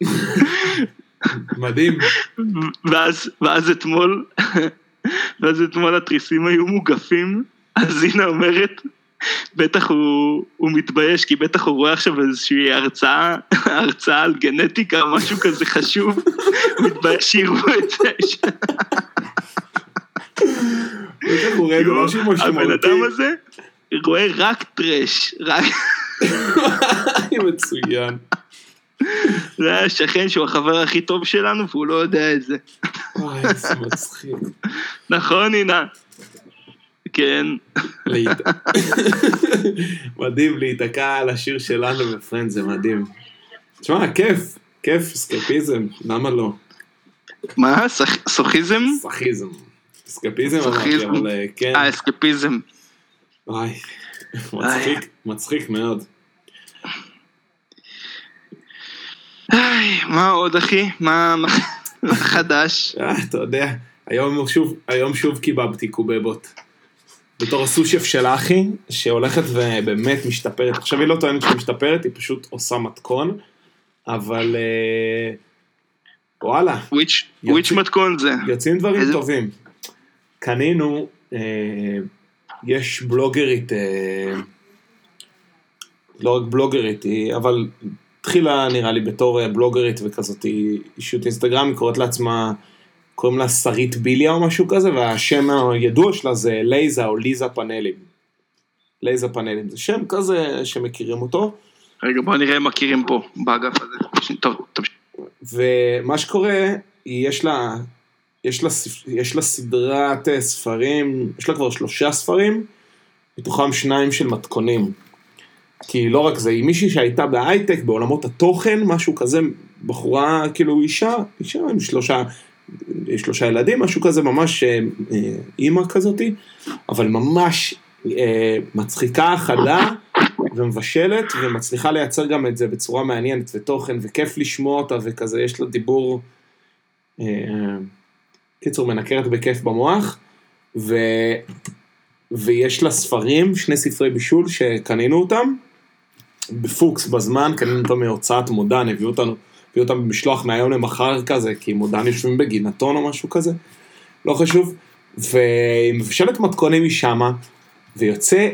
[laughs] מדהים. ואז, ואז אתמול, ואז אתמול התריסים היו מוגפים, אז אינה אומרת, בטח הוא, הוא מתבייש, כי בטח הוא רואה עכשיו איזושהי הרצאה, הרצאה על גנטיקה משהו כזה חשוב, הוא מתבייש שיראו את זה. הבן. אדם הזה, רואה רק טרש, רק... [laughs] מצוין. זה השכן שהוא החבר הכי טוב שלנו והוא לא יודע את זה. וואי, איזה מצחיק. נכון, אינה? כן. מדהים להיתקע על השיר שלנו בפרנד, זה מדהים. תשמע, כיף, כיף, אסקפיזם, למה לא? מה? סוכיזם? סאחיזם. אסקפיזם אמרתי. אבל אה, כן. אה, אסקפיזם. וואי, מצחיק, מצחיק מאוד. איי, מה עוד אחי? מה חדש? אה, אתה יודע, היום שוב, היום שוב קיבבתי קובבות. בתור הסושף של אחי, שהולכת ובאמת משתפרת. עכשיו היא לא טוענת שהיא משתפרת, היא פשוט עושה מתכון, אבל אה, וואלה, וויץ' מתכון זה. יוצאים דברים איזה- טובים. קנינו, אה, יש בלוגרית, אה, לא רק בלוגרית, אבל התחילה נראה לי בתור אה, בלוגרית וכזאת, אישיות אינסטגרם, היא קוראת לעצמה, קוראים לה שרית ביליה או משהו כזה, והשם הידוע שלה זה לייזה או ליזה פאנלים. לייזה פאנלים, זה שם כזה שמכירים אותו. רגע בוא נראה אם מכירים פה באגף הזה. טוב, תמשיך. ומה שקורה, יש לה, יש לה, יש לה סדרת אה, ספרים, יש לה כבר שלושה ספרים, מתוכם שניים של מתכונים. כי לא רק זה, היא מישהי שהייתה בהייטק, בעולמות התוכן, משהו כזה, בחורה, כאילו אישה, אישה עם שלושה, שלושה ילדים, משהו כזה, ממש אה, אה, אימא כזאתי, אבל ממש אה, מצחיקה, חדה, ומבשלת, ומצליחה לייצר גם את זה בצורה מעניינת ותוכן, וכיף לשמוע אותה, וכזה, יש לה דיבור, אה, קיצור, מנקרת בכיף במוח, ו... ויש לה ספרים, שני ספרי בישול שקנינו אותם, בפוקס בזמן, קנינו אותם מהוצאת מודן, הביאו אותנו, הביאו אותם במשלוח מהיום למחר כזה, כי מודן יושבים בגינתון או משהו כזה, לא חשוב, והיא מבשלת מתכונים משמה, ויוצא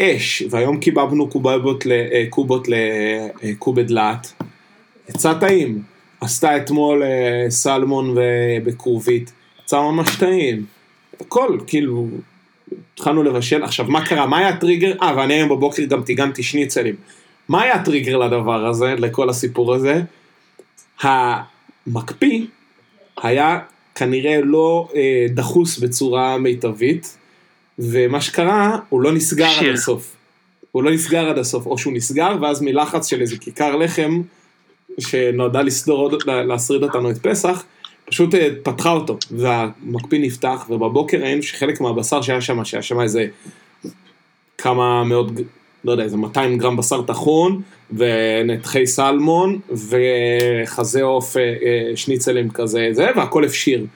אש, והיום קיבבנו קובבות ל, אה, קובות לקובד לאט, יצא טעים, עשתה אתמול אה, סלמון בכרובית, יצא ממש טעים, הכל, כאילו, התחלנו לבשל, עכשיו מה קרה, מה היה הטריגר, אה ואני היום בבוקר גם טיגנתי שניצלים, מה היה הטריגר לדבר הזה, לכל הסיפור הזה? המקפיא היה כנראה לא אה, דחוס בצורה מיטבית, ומה שקרה, הוא לא נסגר שיר. עד הסוף. הוא לא נסגר עד הסוף, או שהוא נסגר, ואז מלחץ של איזה כיכר לחם, שנועדה לסדור עוד, להשריד אותנו את פסח, פשוט אה, פתחה אותו, והמקפיא נפתח, ובבוקר ראינו שחלק מהבשר שהיה שם, שהיה שם איזה כמה מאות, לא יודע, איזה 200 גרם בשר טחון, ונתחי סלמון, וחזה עוף אה, אה, שניצלים כזה, זה, והכל הפשיר.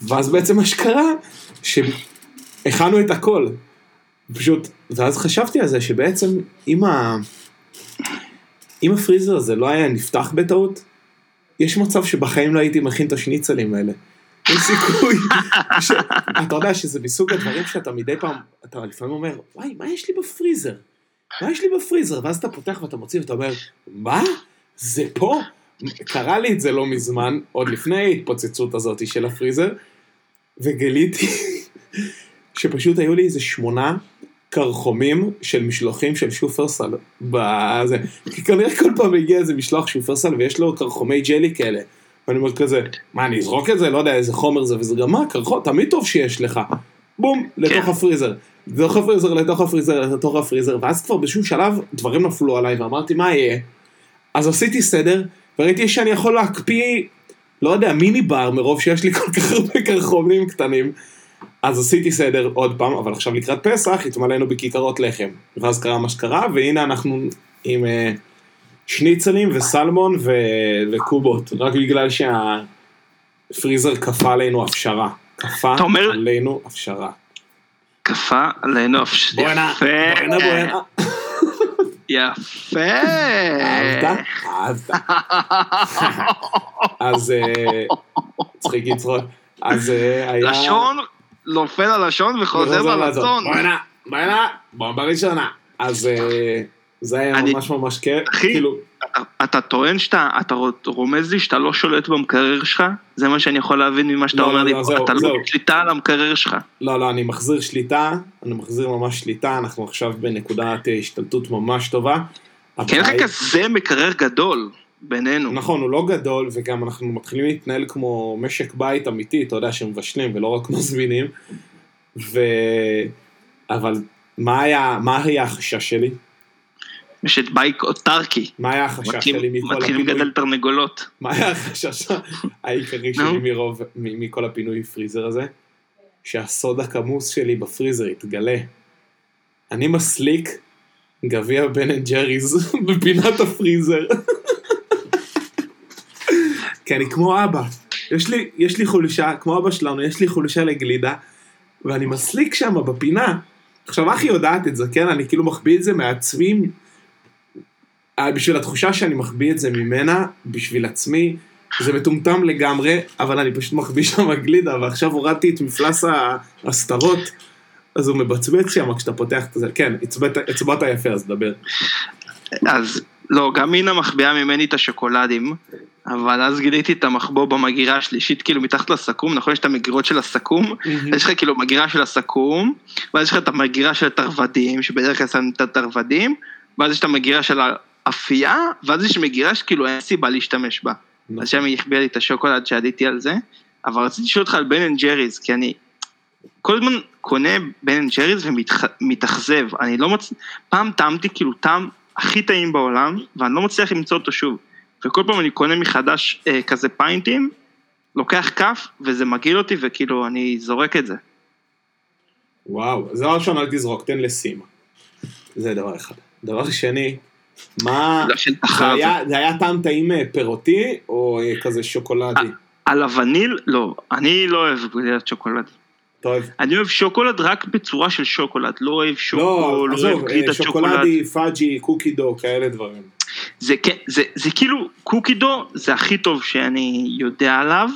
ואז בעצם מה שקרה, שהכנו את הכל. פשוט, ואז חשבתי על זה שבעצם אם, ה... אם הפריזר הזה לא היה נפתח בטעות, יש מצב שבחיים לא הייתי מכין את השניצלים האלה. אין סיכוי. [laughs] ש... אתה יודע שזה מסוג הדברים שאתה מדי פעם, אתה לפעמים אומר, וואי, מה יש לי בפריזר? מה יש לי בפריזר? ואז אתה פותח ואתה מוציא ואתה אומר, מה? זה פה? קרה לי את זה לא מזמן, עוד לפני ההתפוצצות הזאת של הפריזר, וגיליתי [laughs] שפשוט היו לי איזה שמונה קרחומים של משלוחים של שופרסל. בזה. כי כנראה כל פעם הגיע איזה משלוח שופרסל ויש לו קרחומי ג'לי כאלה. ואני אומר כזה, מה אני אזרוק את זה? לא יודע איזה חומר זה וזה גם מה, קרחון, תמיד טוב שיש לך. בום, לתוך כן. הפריזר. לתוך הפריזר, לתוך הפריזר, לתוך הפריזר, ואז כבר באיזשהו שלב דברים נפלו עליי ואמרתי מה יהיה? אז עשיתי סדר, וראיתי שאני יכול להקפיא, לא יודע, מיני בר מרוב שיש לי כל כך הרבה קרחומים קטנים. אז עשיתי סדר עוד פעם, אבל עכשיו לקראת פסח התמלאנו בכיכרות לחם. ואז קרה מה שקרה, והנה אנחנו עם אה, שניצלים וסלמון ו... וקובות, רק בגלל שהפריזר כפה עלינו הפשרה. כפה אומר- עלינו הפשרה. כפה עלינו אף בואנה. בואנה, בואנה. יפה. אהבת? אהבת. [laughs] אז אה, צחיק יצחוק. אז אה, היה... לשון נופל על לשון וחוזר ללצון. בואנה, בואנה, בומבה ראשונה. אז אה, זה היה ממש ממש כיף. כאילו, אתה טוען שאתה, אתה רומז לי שאתה לא שולט במקרר שלך? זה מה שאני יכול להבין ממה שאתה לא, אומר לא, לי לא, זהו, אתה לא זהו. בשליטה על המקרר שלך. לא, לא, אני מחזיר שליטה, אני מחזיר ממש שליטה, אנחנו עכשיו בנקודת אה, השתלטות ממש טובה. כי אין לך כזה מקרר גדול בינינו. נכון, הוא לא גדול, וגם אנחנו מתחילים להתנהל כמו משק בית אמיתי, אתה יודע, שמבשלים ולא רק [laughs] מזמינים. ו... אבל מה היה, מה היה החשש שלי? יש את בייק אוטרקי. מה היה החשש מתחילים שלי מכל מתחילים הפינוי? לגדל תרנגולות. מה היה החשש העיקרי. שלי מרוב, מכל הפינוי פריזר הזה? שהסוד הכמוס שלי בפריזר יתגלה. אני מסליק גביע בן אנד ג'ריז [laughs] בפינת הפריזר. [laughs] כי אני כמו אבא. יש לי, יש לי חולשה, כמו אבא שלנו, יש לי חולשה לגלידה, ואני מסליק שם בפינה. עכשיו אחי יודעת את זה, כן? אני כאילו מחביא את זה מעצמי, אה, בשביל התחושה שאני מחביא את זה ממנה, בשביל עצמי, זה מטומטם לגמרי, אבל אני פשוט מחביא שם גלידה, ועכשיו הורדתי את מפלס ההסתרות, אז הוא מבצבץ שם כשאתה פותח את זה. כן, הצבעת, יפה, אז דבר. אז לא, גם מינה מחביאה ממני את השוקולדים, אבל אז גיליתי את המחבוא במגירה השלישית, כאילו מתחת לסכו"ם, נכון? יש את המגירות של הסכו"ם, יש לך כאילו מגירה של הסכו"ם, ואז יש לך את המגירה של התרוודים, שבדרך כלל שמים את התרוודים, ואז יש את המגירה של האפייה, ואז יש מגירה שכאילו אין סיבה להשתמש בה. אז שם היא החביאה לי את השוקולד שעליתי על זה, אבל רציתי לשאול אותך על בן אנד ג'ריז, כי אני כל הזמן קונה בן אנד ג'ריז ומתאכזב, אני לא מצ... פעם טעמתי כאילו טעם הכי טעים בעולם, ואני לא מצליח למצוא אותו שוב. וכל פעם אני קונה מחדש אה, כזה פיינטים, לוקח כף, וזה מגעיל אותי, וכאילו אני זורק את זה. וואו, אז דבר ראשון אל תזרוק, תן לסימה. זה דבר אחד. דבר שני, מה... לא זה. היה, זה היה טעם טעים אה, פירותי, או אה, כזה שוקולדי? על הווניל, לא, אני לא אוהב גלידת שוקולד. אתה אוהב? אני אוהב שוקולד רק בצורה של שוקולד, לא אוהב לא, שוקו, לא אוהב עזוב, אה, גלידת שוקולד. שוקולדי, fudgy, cookie dough, כאלה דברים. זה, כן- זה, זה כאילו, cookie dough זה הכי טוב שאני יודע עליו,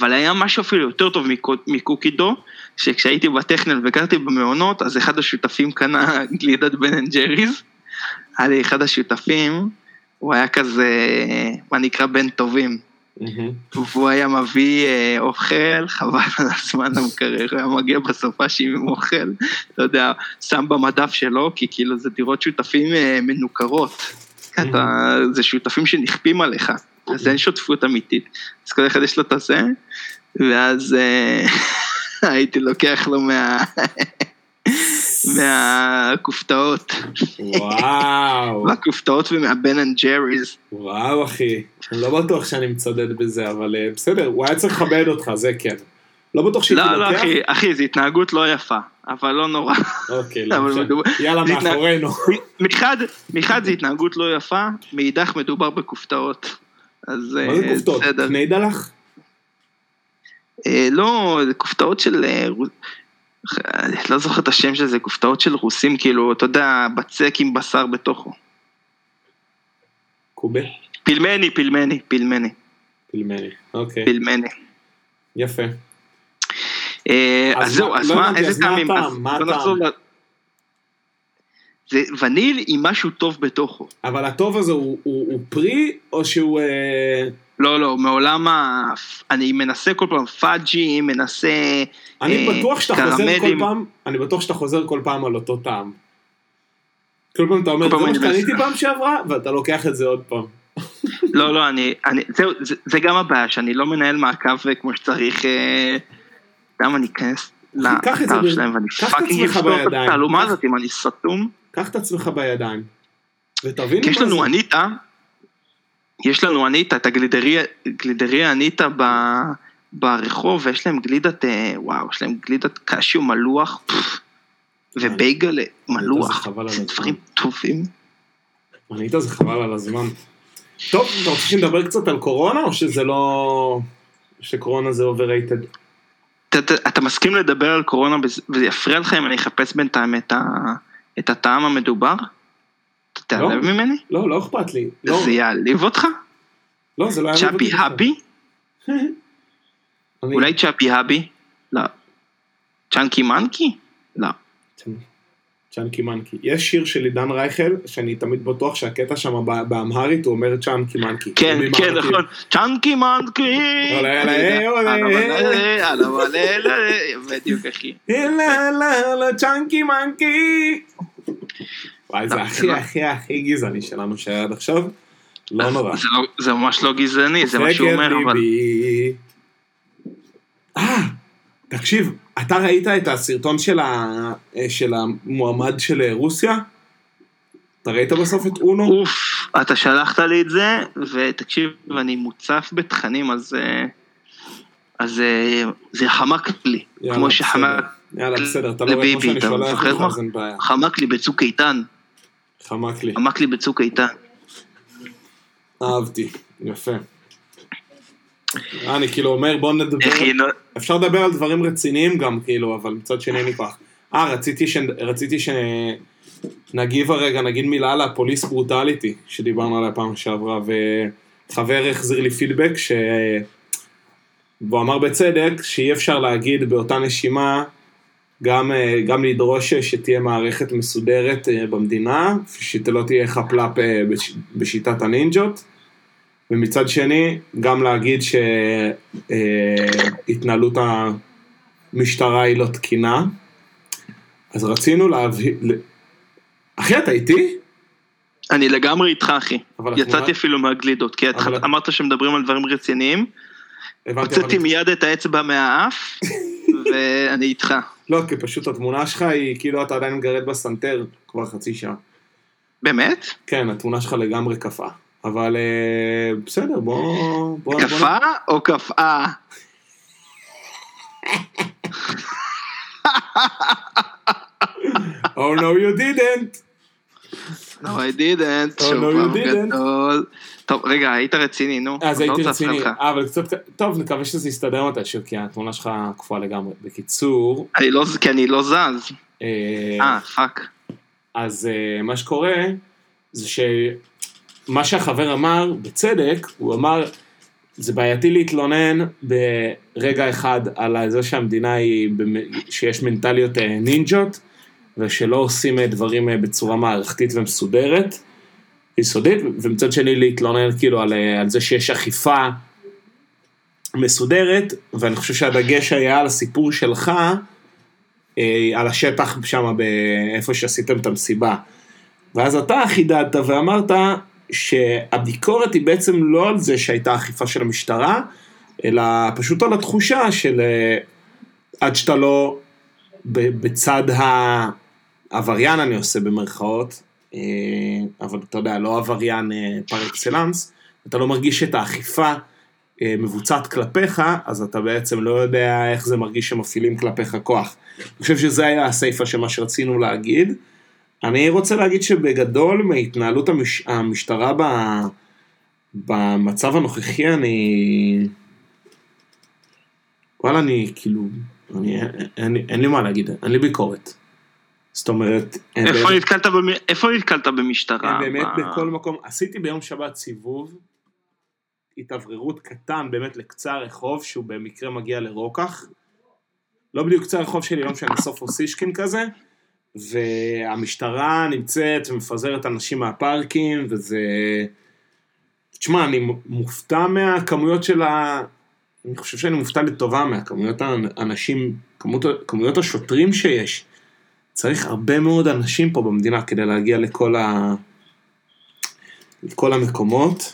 אבל היה משהו אפילו יותר טוב מקו- מ cookie dough, שכשהייתי בטכניון וגרתי במעונות, אז אחד השותפים קנה [laughs] גלידת בן אנד ג'ריז, היה לי אחד השותפים, הוא היה כזה, מה נקרא בן טובים. והוא היה מביא אה, אוכל, חבל על הזמן המקרר, הוא היה מגיע בסופ"שים עם אוכל, אתה יודע, שם במדף שלו, כי כאילו זה דירות שותפים אה, מנוכרות. אתה, זה שותפים שנכפים עליך, אז אין שותפות אמיתית. אז כל אחד יש לו את הזה, ואז אה, [laughs] הייתי לוקח לו מה... מהכופתאות, וואו, [laughs] מהכופתאות ומהבן אנד ג'ריז. וואו אחי, אני לא בטוח שאני מצדד בזה, אבל אה, בסדר, הוא היה צריך לכבד אותך, זה כן. לא בטוח שהייתי לא, לא, לוקח. אחי, אחי, זו התנהגות לא יפה, אבל לא נורא. אוקיי, [laughs] לא. מדובר- יאללה, זה מאחורינו. מחד, זו התנהגות לא יפה, מאידך מדובר בכופתאות. אז מה זה אה, כופתות? בסדר. קני דלח? אה, לא, זה כופתאות של... אה, אני לא זוכר את השם של זה, כופתאות של רוסים, כאילו, אתה יודע, בצק עם בשר בתוכו. קובה? פילמני, פילמני, פילמני, פילמני. אוקיי, פילמני. יפה. אה, אז זהו, מה- אז לא מה, איזה אז מה טעמים? הטעם? מה הטעם? ל- זה וניל עם משהו טוב בתוכו. אבל הטוב הזה הוא- הוא הוא פרי, או שהוא... אה, לא, לא, מעולם ה... אני מנסה כל פעם פאג'י, מנסה... אני אה, בטוח שאתה חוזר כל. פעם, אני בטוח שאתה חוזר כל פעם על אותו טעם. כל פעם אתה אומר, זה מה שקניתי מנסה." פעם שעברה, ואתה לוקח את זה עוד פעם. לא, לא, אני... אני זהו, זה, זה גם הבעיה, שאני לא מנהל מעקב אה, כמו שצריך... אה, גם אני אכנס זה לאתר שלהם ואני fucking אפתור את. התעלומה הזאת אם אני סתום. קח את עצמך בידיים. ותבין כי יש מה לנו זה. אניטה, יש לנו אניטה, את הגלידריה, גלידריה אניטה ב, ברחוב, ויש להם גלידת, אה, וואו, יש להם גלידת קשיו מלוח, פפ, ובייגל מלוח, זה. דברים טובים. ענית זה חבל על הזמן. טוב, אתה רוצה שנדבר קצת על קורונה, או שזה לא... שקורונה זה overrated? אתה, אתה, מסכים לדבר על קורונה וזה- וזה יפריע לך אם אני אחפש בינתיים את, ה, את הטעם המדובר? אתה לא. ממני? לא, לא אכפת לי. לא, זה יעליב אותך? לא, זה לא היה... צ'אפי מבטל. האבי? [laughs] אני- אולי צ'אפי האבי? לא. צ'אנקי מנקי? לא. צ'אנקי מנקי. יש שיר של עידן רייכל, שאני תמיד בטוח שהקטע שם באמהרית הוא אומר צ'אנקי מנקי. כן, כן? נכון. צ'אנקי מנקי. עולה, עולה, עולה. עולה, עולה, עולה. בדיוק, אחי. צ'אנקי מנקי. וואי, זה הכי הכי הכי גזעני שלנו שהיה עד עכשיו. לא נורא. זה לא- זה ממש לא גזעני, זה מה שהוא אומר, אבל... אה, תקשיב, אתה ראית את הסרטון של, ה... של המועמד של רוסיה? אתה ראית בסוף את אונו? אוף, אתה שלחת לי את זה, ותקשיב, אני מוצף בתכנים, אז... אה, אז אה, זה חמק לי, כמו. שחמק יאללה, בסדר, אתה לא רואה כמו שאני שולח לך, מה? אז אין בעיה. חמק לי בצוק איתן, חמק לי, חמק לי בצוק איתן. אהבתי, יפה. אני כאילו אומר, בוא נדבר, אפשר לדבר על דברים רציניים גם, כאילו, אבל מצד שני אין לי כוח. אה, רציתי, ש... רציתי שנגיב הרגע, נגיד מילה על הפוליס ברוטליטי, שדיברנו עליה פעם שעברה, וחבר החזיר לי פידבק, ש... והוא אמר בצדק, שאי אפשר להגיד באותה נשימה, גם, אה, גם לדרוש שתהיה מערכת מסודרת אה, במדינה, שלא תהיה חפלאפ אה, בש- בשיטת הנינג'ות, ומצד שני, גם להגיד שהתנהלות המשטרה היא לא תקינה. אז רצינו להביא... ל- אחי, אתה איתי? אני לגמרי איתך, אחי. יצאתי אפילו מהגלידות, כי אבל- אמרת שמדברים על דברים רציניים, הוצאתי אבל- מיד את האצבע מהאף, [laughs] ואני איתך. לא, כי פשוט התמונה שלך היא כאילו אתה עדיין מגרד בסנטר כבר חצי שעה. באמת? כן, התמונה שלך לגמרי קפאה. אבל אה, בסדר, בוא... בוא בוא- קפה או קפאה? Oh no you didn't. No I didn't. Oh, no, you didn't. טוב, רגע, היית רציני, נו. אז לא הייתי רציני, אבל קצת, טוב, נקווה שזה יסתדר מתישהו, כי התמונה שלך קפואה לגמרי. בקיצור, אני לא, כי אני לא זז. אה, אה, fuck. אז אה, מה שקורה, זה שמה שהחבר אמר, בצדק, הוא אמר, זה בעייתי להתלונן ברגע אחד על זה שהמדינה היא, שיש מנטליות אה, נינג'ות, ושלא עושים דברים בצורה מערכתית ומסודרת, יסודית, ומצד שני להתלונן כאילו על, אה, על זה שיש אכיפה מסודרת, ואני חושב שהדגש היה על הסיפור שלך, אה, על השטח שם, איפה שעשיתם את המסיבה. ואז אתה חידדת ואמרת שהביקורת היא בעצם לא על זה שהייתה אכיפה של המשטרה, אלא פשוט על התחושה של אה, עד שאתה לא בצד העבריין אני עושה במרכאות, אבל אתה יודע, לא עבריין אה, פר אקסלנס, אתה לא מרגיש את האכיפה אה, מבוצעת כלפיך, אז אתה בעצם לא יודע איך זה מרגיש שמפעילים כלפיך כוח. אני חושב שזה היה הסיפה של מה שרצינו להגיד. אני רוצה להגיד שבגדול מהתנהלות המש... המשטרה ב... במצב הנוכחי אני... וואלה אני כאילו, אני, אין, אין לי מה להגיד, אין לי ביקורת. זאת אומרת, איפה באמת- נתקלת במ- איפה נתקלת במשטרה? אין באמת ב- בכל מקום, עשיתי ביום שבת סיבוב, התאווררות קטן באמת לקצה הרחוב, שהוא במקרה מגיע לרוקח. לא בדיוק קצה הרחוב שלי, לא משנה, סוף אוסישקין כזה. והמשטרה נמצאת ומפזרת אנשים מהפארקים, וזה... תשמע, אני מופתע מהכמויות של ה... אני חושב שאני מופתע לטובה מהכמויות האנשים, כמות, כמויות השוטרים שיש. צריך הרבה מאוד אנשים פה במדינה כדי להגיע לכל, ה... לכל המקומות.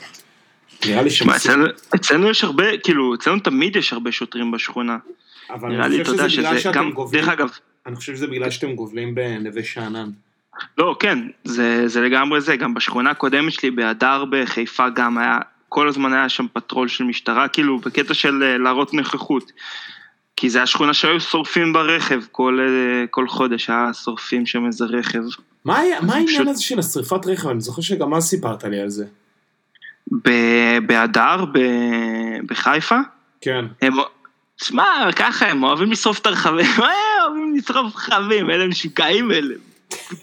נראה לי שמע, אצלנו- אצלנו יש הרבה, כאילו, אצלנו תמיד יש הרבה שוטרים בשכונה. אבל נראה לי, אתה יודע שזה שזה גם, גובלים, דרך אגב, אני חושב שזה בגלל שאתם גובלים בנווה שאנן. לא, כן, זה, זה לגמרי זה, גם בשכונה הקודמת שלי, בהדר בחיפה גם היה, כל הזמן היה שם פטרול של משטרה, כאילו, בקטע של אה, להראות נוכחות. כי זה השכונה שהיו שורפים ברכב, כל, אה, כל חודש היה שורפים שם איזה רכב. מה היה- מה העניין פשוט- הזה של השרפת רכב? אני זוכר שגם אז סיפרת לי על זה. ב- בהדר, ב- בחיפה, כן. הם, תשמע, ככה הם אוהבים לשרוף את הרכבים, [laughs] אוהבים לשרוף רכבים, אלה משוגעים אלה,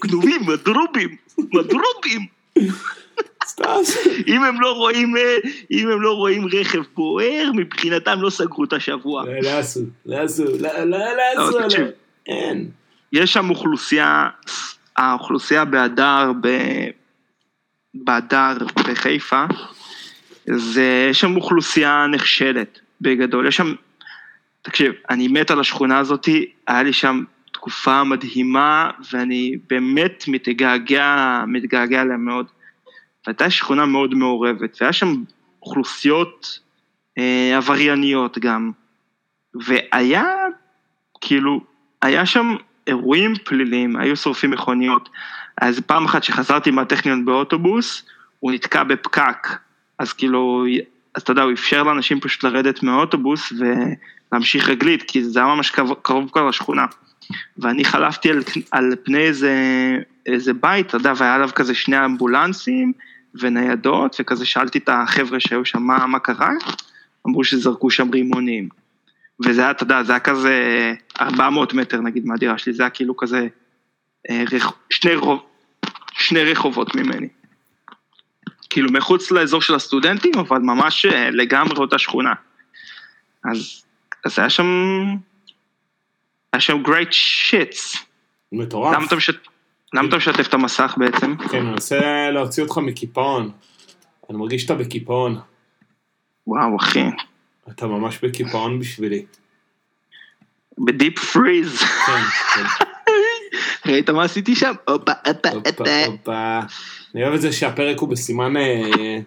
גנובים, מדרובים, מדרובים. סתם. אם הם לא רואים, אה, אם הם לא רואים רכב בוער, מבחינתם לא סגרו את השבוע. לא, לא עשו, לא עשו, לא, לא, לא עשו. אין. יש שם אוכלוסייה האוכלוסייה בהדר, ב- בהדר בחיפה, זה, יש שם אוכלוסייה נחשלת בגדול, יש שם, תקשיב, אני מת על השכונה הזאתי, היה לי שם תקופה מדהימה ואני באמת מתגעגע, מתגעגע אליה מאוד. והייתה שכונה מאוד מעורבת, והיה שם אוכלוסיות אה, עברייניות גם, והיה, כאילו, היה שם אירועים פליליים, היו שורפים מכוניות. אז פעם אחת שחזרתי מהטכניון באוטובוס, הוא נתקע בפקק, אז כאילו, אז אתה יודע, הוא אפשר לאנשים פשוט לרדת מהאוטובוס ולהמשיך רגלית, כי זה היה ממש קרוב, קרוב כבר לשכונה. ואני חלפתי על, על פני איזה, איזה בית, אתה יודע, והיה עליו כזה שני אמבולנסים וניידות, וכזה שאלתי את החבר'ה שהיו שם מה, מה קרה, אמרו שזרקו שם רימונים. וזה היה, אתה יודע, זה היה כזה 400 מטר נגיד מהדירה שלי, זה היה כאילו כזה אה. שני, רוב... שני רחובות ממני. כאילו מחוץ לאזור של הסטודנטים, אבל ממש אה, לגמרי אותה שכונה. אז, אז היה שם, היה שם great shits. מטורף. למה אתה, משת... למה אתה משתף את המסך בעצם? כן, אני מנסה להוציא אותך מקיפאון. אני מרגיש שאתה בקיפאון. וואו אחי, אתה ממש בקיפאון בשבילי. בדיפ פריז. כן, כן. [laughs] ראית מה עשיתי שם? הופה, הופה, הופה. אני אוהב את זה שהפרק הוא בסימן אה,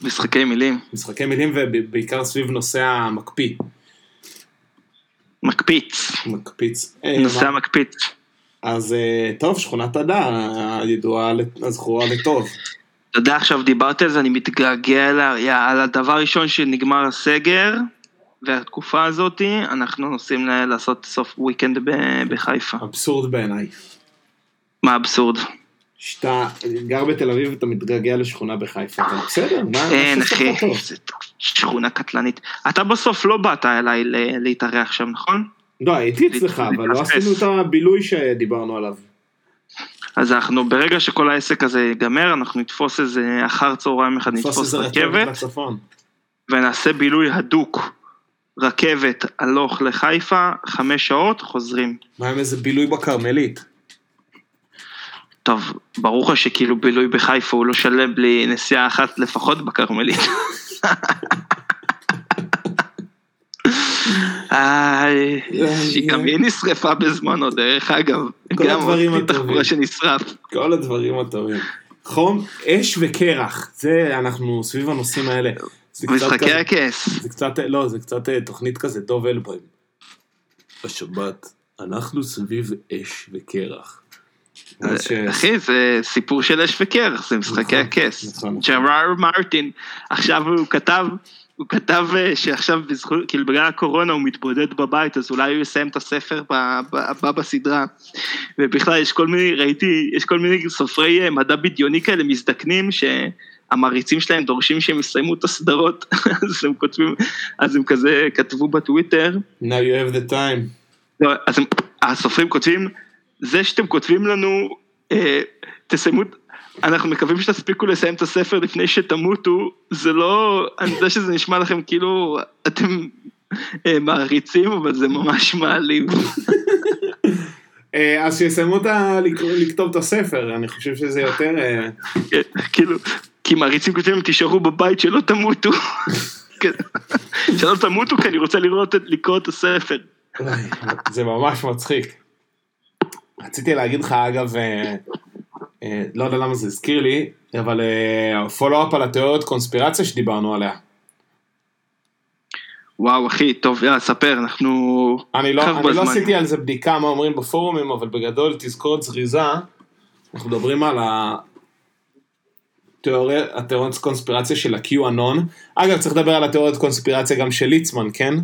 משחקי מילים, משחקי מילים ובעיקר סביב נושא המקפיא. מקפיץ, מקפיץ. אה, נושא המקפיץ. אז אה, טוב, שכונת הדר, הידועה, הזכורה לטוב. אתה יודע, עכשיו דיברתי על זה, אני מתגעגע על הדבר הראשון שנגמר הסגר, והתקופה הזאתי, אנחנו נוסעים לעשות סוף וויקנד בחיפה. אבסורד בעיניי. מה האבסורד? שאתה גר בתל אביב ואתה מתגעגע לשכונה בחיפה, אבל בסדר, מה אין שעושה אחי, שכונה קטלנית. אתה בסוף לא באת אליי להתארח שם, נכון? לא, הייתי אצלך, אבל לא. עשינו את הבילוי שדיברנו עליו. אז אנחנו, ברגע שכל העסק הזה ייגמר, אנחנו נתפוס איזה אחר צהריים אחד, נתפוס רכבת. ונעשה בילוי הדוק. רכבת הלוך לחיפה, חמש שעות, חוזרים. מה עם איזה בילוי בכרמלית? טוב, ברור לך שכאילו בילוי בחיפה הוא לא שלם בלי נסיעה אחת לפחות בכרמלית. [laughs] איי, שגם היא נשרפה בזמנו, דרך אגב. כל גם הטובים. תחבורה שנשרף. כל הדברים הטובים. חום, אש וקרח, זה אנחנו סביב הנושאים האלה. משחקי הכס. זה קצת, לא, זה קצת אה, תוכנית כזה, דוב אלבוים. בשבת, אנחנו סביב אש וקרח. ש- אחי, זה סיפור של אש וקרח, זה משחקי נכון, הכס. נכון, נכון. ג'ראר מרטין, עכשיו הוא כתב, הוא כתב אה, שעכשיו בזכות, כאילו בגלל הקורונה הוא מתבודד בבית, אז אולי הוא יסיים את הספר הבא בסדרה. ובכלל יש כל מיני, ראיתי, יש כל מיני סופרי אה, מדע בדיוני כאלה מזדקנים, שהמעריצים שלהם דורשים שהם יסיימו את הסדרות, [laughs] אז הם כותבים, אז הם כזה כתבו בטוויטר, Now you have the time. לא, אז הם, הסופרים כותבים, זה שאתם כותבים לנו, אה, תסיימו, אנחנו מקווים שתספיקו לסיים את הספר לפני שתמותו, זה לא, אני יודע שזה נשמע לכם כאילו אתם אה, מעריצים, אבל זה ממש מעליב. אה, אז שיסיימו את ה... לכתוב את הספר, אני חושב שזה יותר... אה, כאילו, כי מעריצים כותבים, תישארו בבית שלא תמותו. כן. שלא תמותו כי אני רוצה לראות, לקרוא את הספר. זה ממש מצחיק. רציתי להגיד לך, אגב, לא יודע למה זה הזכיר לי, אבל פולו-אפ על התיאוריות קונספירציה שדיברנו עליה. וואו אחי, טוב יאללה, ספר, אנחנו... אני לא, אני לא. עשיתי על זה בדיקה מה אומרים בפורומים, אבל בגדול תזכורת זריזה, אנחנו מדברים על התיאוריות קונספירציה של ה-QAnon. אגב, צריך לדבר על התיאוריות קונספירציה גם של ליצמן, כן?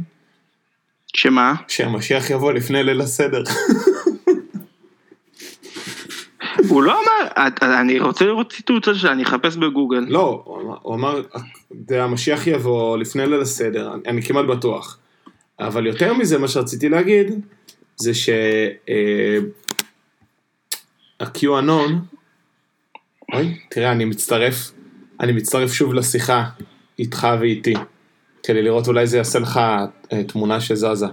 שמה? שהמשיח יבוא לפני ליל הסדר. [laughs] הוא לא אמר, אני רוצה לראות ציטוט הזה, אני אחפש בגוגל. לא, הוא אמר- המשיח יבוא לפני ליל הסדר, אני, כמעט בטוח. אבל יותר מזה, מה שרציתי להגיד, זה ש... אה, אוי, תראה, אני מצטרף, אני מצטרף שוב לשיחה איתך ואיתי, כדי לראות אולי זה יעשה לך אה, תמונה שזזה.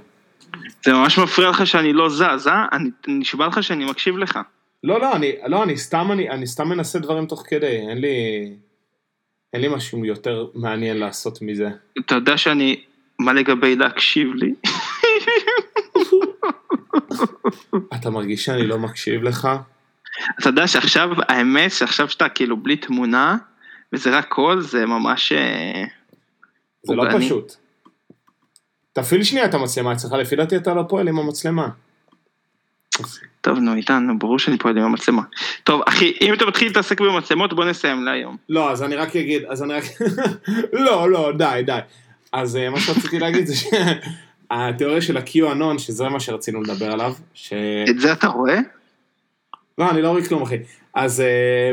זה ממש מפריע לך שאני לא זז, אה? אני נשבע לך שאני מקשיב לך. לא, לא, אני, לא, אני סתם, אני, אני סתם מנסה דברים תוך כדי, אין לי, אין לי משהו יותר מעניין לעשות מזה. אתה יודע שאני, מה לגבי להקשיב לי? אתה מרגיש שאני לא מקשיב לך? אתה יודע שעכשיו, האמת שעכשיו שאתה כאילו בלי תמונה, וזה רק קול, זה ממש... אה, זה לא. פשוט. תפעיל שנייה את המצלמה אצלך, לפי דעתי אתה לא פועל עם המצלמה. טוב, נו, איתן, נו, ברור שאני פועל עם המצלמה. טוב, אחי, אם אתה מתחיל להתעסק במצלמות, בוא נסיים להיום. לא, אז אני רק אגיד, אז אני רק... [laughs] לא, לא, די, די. אז אה, מה שרציתי להגיד זה שהתיאוריה של ה-QAnon, שזה מה שרצינו לדבר עליו, ש... את זה אתה רואה? לא, אני לא רואה כלום, אחי. אז, אה,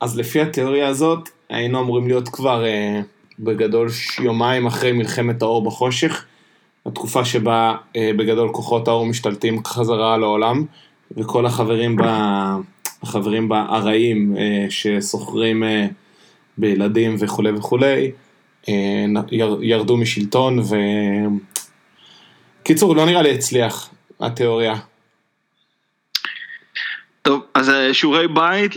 אז לפי התיאוריה הזאת, היינו אמורים להיות כבר אה, בגדול יומיים אחרי מלחמת האור בחושך, התקופה שבה אה, בגדול כוחות האור משתלטים חזרה על העולם, וכל החברים בה, החברים בה הרעים אה, שסוחרים אה, בילדים וכולי וכולי, אה, ירדו משלטון, ו... קיצור, לא נראה לי הצליח, התיאוריה. טוב, אז שיעורי בית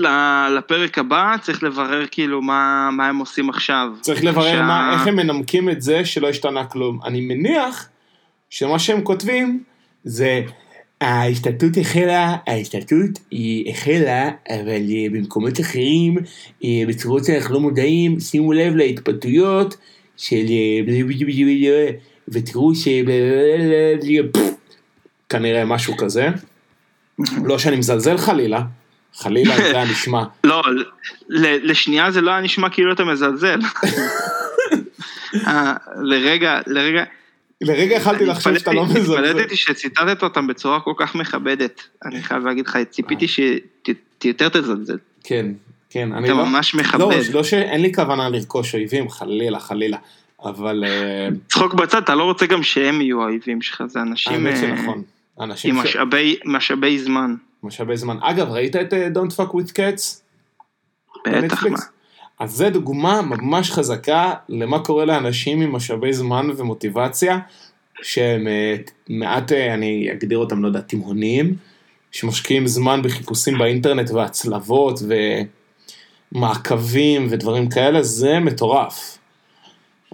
לפרק הבא, צריך לברר כאילו מה, מה הם עושים עכשיו. צריך לברר שה- מה, איך הם מנמקים את זה שלא השתנה כלום. אני מניח שמה שהם כותבים זה ההשתלטות החלה, ההשתלטות היא החלה, אבל אה, במקומות אחרים, אה, בצורות שאנחנו לא מודעים, שימו לב להתפתויות של... אה, ותראו ש... כנראה משהו כזה. לא שאני מזלזל חלילה, חלילה זה היה נשמע. [laughs] לא, לשנייה זה לא היה נשמע כאילו אתה מזלזל. [laughs] לרגע, לרגע, לרגע יכלתי לחשוב שאתה לא מזלזל. התפלאתי שציטטת אותם בצורה כל כך מכבדת. אני חייב להגיד לך, ציפיתי שיותר תזלזל. כן, כן, אני אתה לא... ממש לא, מכבד. לא שאין לי כוונה לרכוש אויבים, חלילה, חלילה. אבל אה, צחוק בצד, אתה לא רוצה גם שהם יהיו האויבים שלך, זה אנשים האמת אה, שנכון. אנשים עם ש... משאבי- משאבי זמן. משאבי זמן. אגב, ראית את אה, Don't Fuck with Cats? בטח מה. אז זה דוגמה ממש חזקה למה קורה לאנשים עם משאבי זמן ומוטיבציה, שהם אה, מעט, אה, אני אגדיר אותם, לא יודע, תימהוניים, שמשקיעים זמן בחיפושים באינטרנט והצלבות ומעקבים ודברים כאלה, זה מטורף.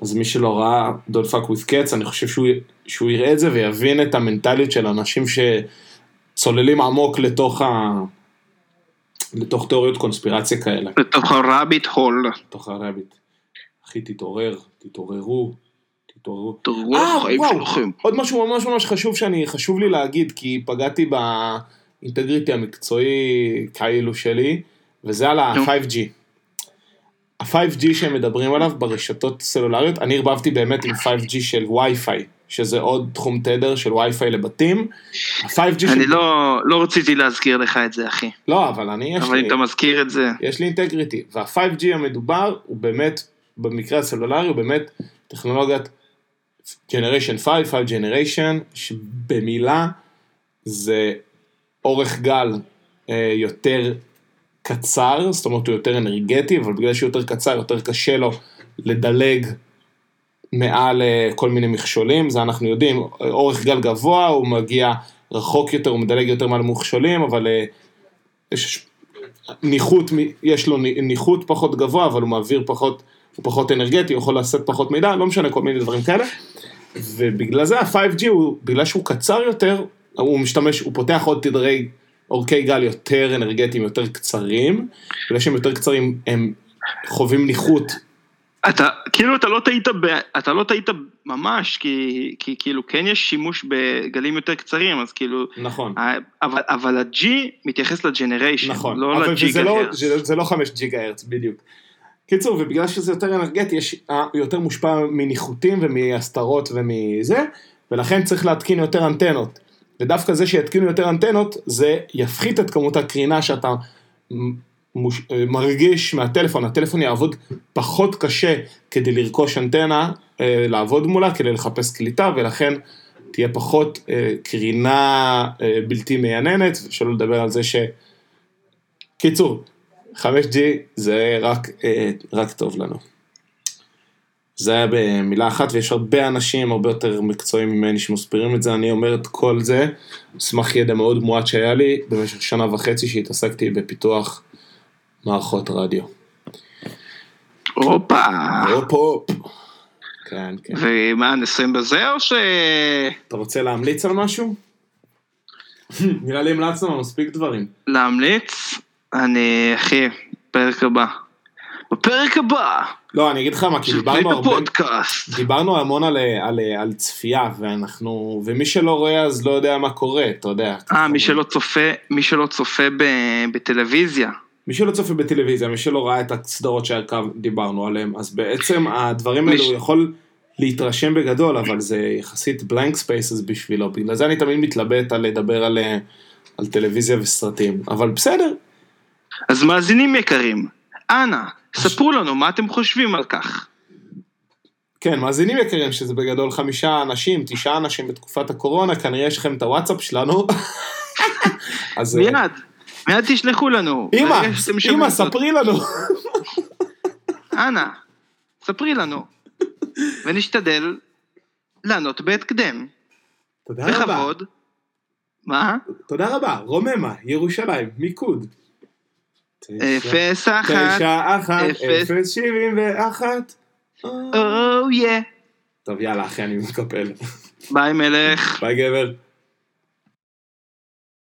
אז מי שלא ראה Don't Fuck with Cats, אני חושב שהוא, שהוא יראה את זה ויבין את המנטליות של אנשים שצוללים עמוק לתוך, ה... לתוך תיאוריות קונספירציה כאלה. לתוך הרביט הול. לתוך הרביט. אחי, תתעורר, תתעוררו, תתעוררו. תראו אה, החיים וואו. שלכם. עוד משהו ממש ממש חשוב שאני, חשוב לי להגיד, כי פגעתי באינטגריטי המקצועי כאילו שלי, וזה על נו. ה-5G. ה-5G שהם מדברים עליו ברשתות סלולריות, אני ערבבתי באמת עם 5G של וי-פיי, שזה עוד תחום תדר של וי-פיי לבתים. ה-5G של... אני לא לא רציתי להזכיר לך את זה, אחי. לא, אבל אני, יש אבל לי... אם אתה מזכיר את זה, יש לי אינטגריטי, וה-5G המדובר הוא באמת, במקרה הסלולרי הוא באמת טכנולוגיית Generation 5, 5 Generation, שבמילה זה אורך גל אה, יותר קצר, זאת אומרת הוא יותר אנרגטי, אבל בגלל שהוא יותר קצר יותר קשה לו לדלג מעל אה, כל מיני מכשולים, זה אנחנו יודעים, אורך גל גבוה, הוא מגיע רחוק יותר, הוא מדלג יותר מעל מכשולים, אבל אה, יש ניחות, יש לו ניחות פחות גבוה, אבל הוא מעביר פחות, הוא פחות אנרגטי, הוא יכול לשאת פחות מידע, לא משנה, כל מיני דברים כאלה. ובגלל זה ה-5G, הוא, בגלל שהוא קצר יותר, הוא משתמש, הוא פותח עוד תדרי אורכי גל יותר אנרגטיים, יותר קצרים, בגלל שהם יותר קצרים, הם חווים ניחות, אתה, כאילו אתה לא טעית, ב, אתה לא טעית ממש, כי, כי כאילו כן יש שימוש בגלים יותר קצרים, אז כאילו, נכון. אבל, אבל ה-G מתייחס לג'נריישן, נכון, לא אבל לג'יגה זה לא, הרץ. זה, זה לא 5 ג'יגה הרץ בדיוק. קיצור, ובגלל שזה יותר אנרגטי, יש, אה, יותר מושפע מניחותים ומהסתרות ומזה, ולכן צריך להתקין יותר אנטנות. ודווקא זה שיתקינו יותר אנטנות, זה יפחית את כמות הקרינה שאתה מוש, אה, מרגיש מהטלפון, הטלפון יעבוד פחות קשה כדי לרכוש אנטנה, אה, לעבוד מולה, כדי לחפש קליטה, ולכן תהיה פחות אה, קרינה בלתי מייננת, שלא לדבר על זה ש... קיצור, 5G זה רק, רק טוב לנו. זה היה במילה אחת, ויש הרבה אנשים הרבה יותר מקצועיים ממני שמסבירים את זה, אני אומר את כל זה, מסמך ידע מאוד מועט שהיה לי במשך שנה וחצי שהתעסקתי בפיתוח מערכות רדיו. הופה. הופ הופ. כן, כן. ומה, נסיים בזה או ש... אתה רוצה להמליץ על משהו? [laughs] נראה לי המלצנו על מספיק דברים. להמליץ? אני, אחי, פרק הבא. בפרק הבא, לא, אני אגיד לך מה, כי דיברנו הרבה, הפודקאסט. דיברנו המון על, על, על צפייה, ואנחנו, ומי שלא רואה אז לא יודע מה קורה, אתה יודע. אה, מי שלא צופה, מי שלא צופה ב- בטלוויזיה. מי שלא צופה בטלוויזיה, מי שלא ראה את הסדרות שדיברנו עליהם, אז בעצם הדברים האלו הוא יכול להתרשם בגדול, אבל זה יחסית blank spaces בשבילו, בגלל זה אני תמיד מתלבט על לדבר על, אה, על טלוויזיה וסרטים, אבל בסדר, אז מאזינים יקרים, אנא, ספרו לנו מה אתם חושבים על כך. כן, מאזינים יקרים, שזה בגדול חמישה אנשים, תשעה אנשים בתקופת הקורונה, כנראה יש לכם את הוואטסאפ שלנו. [laughs] אז אה, מיד, מיד תשלחו לנו. אמא, אמא. ספרי לנו. אנא, ספרי לנו. ונשתדל לענות בהקדם. תודה רבה. בכבוד. מה? תודה רבה, רוממה, ירושלים, מיקוד. אפס אחת, תשע אחת, אפס. שבעים ואחת. או יא. טוב, יאללה, אחי, אני מקפל. ביי מלך. ביי, גבר.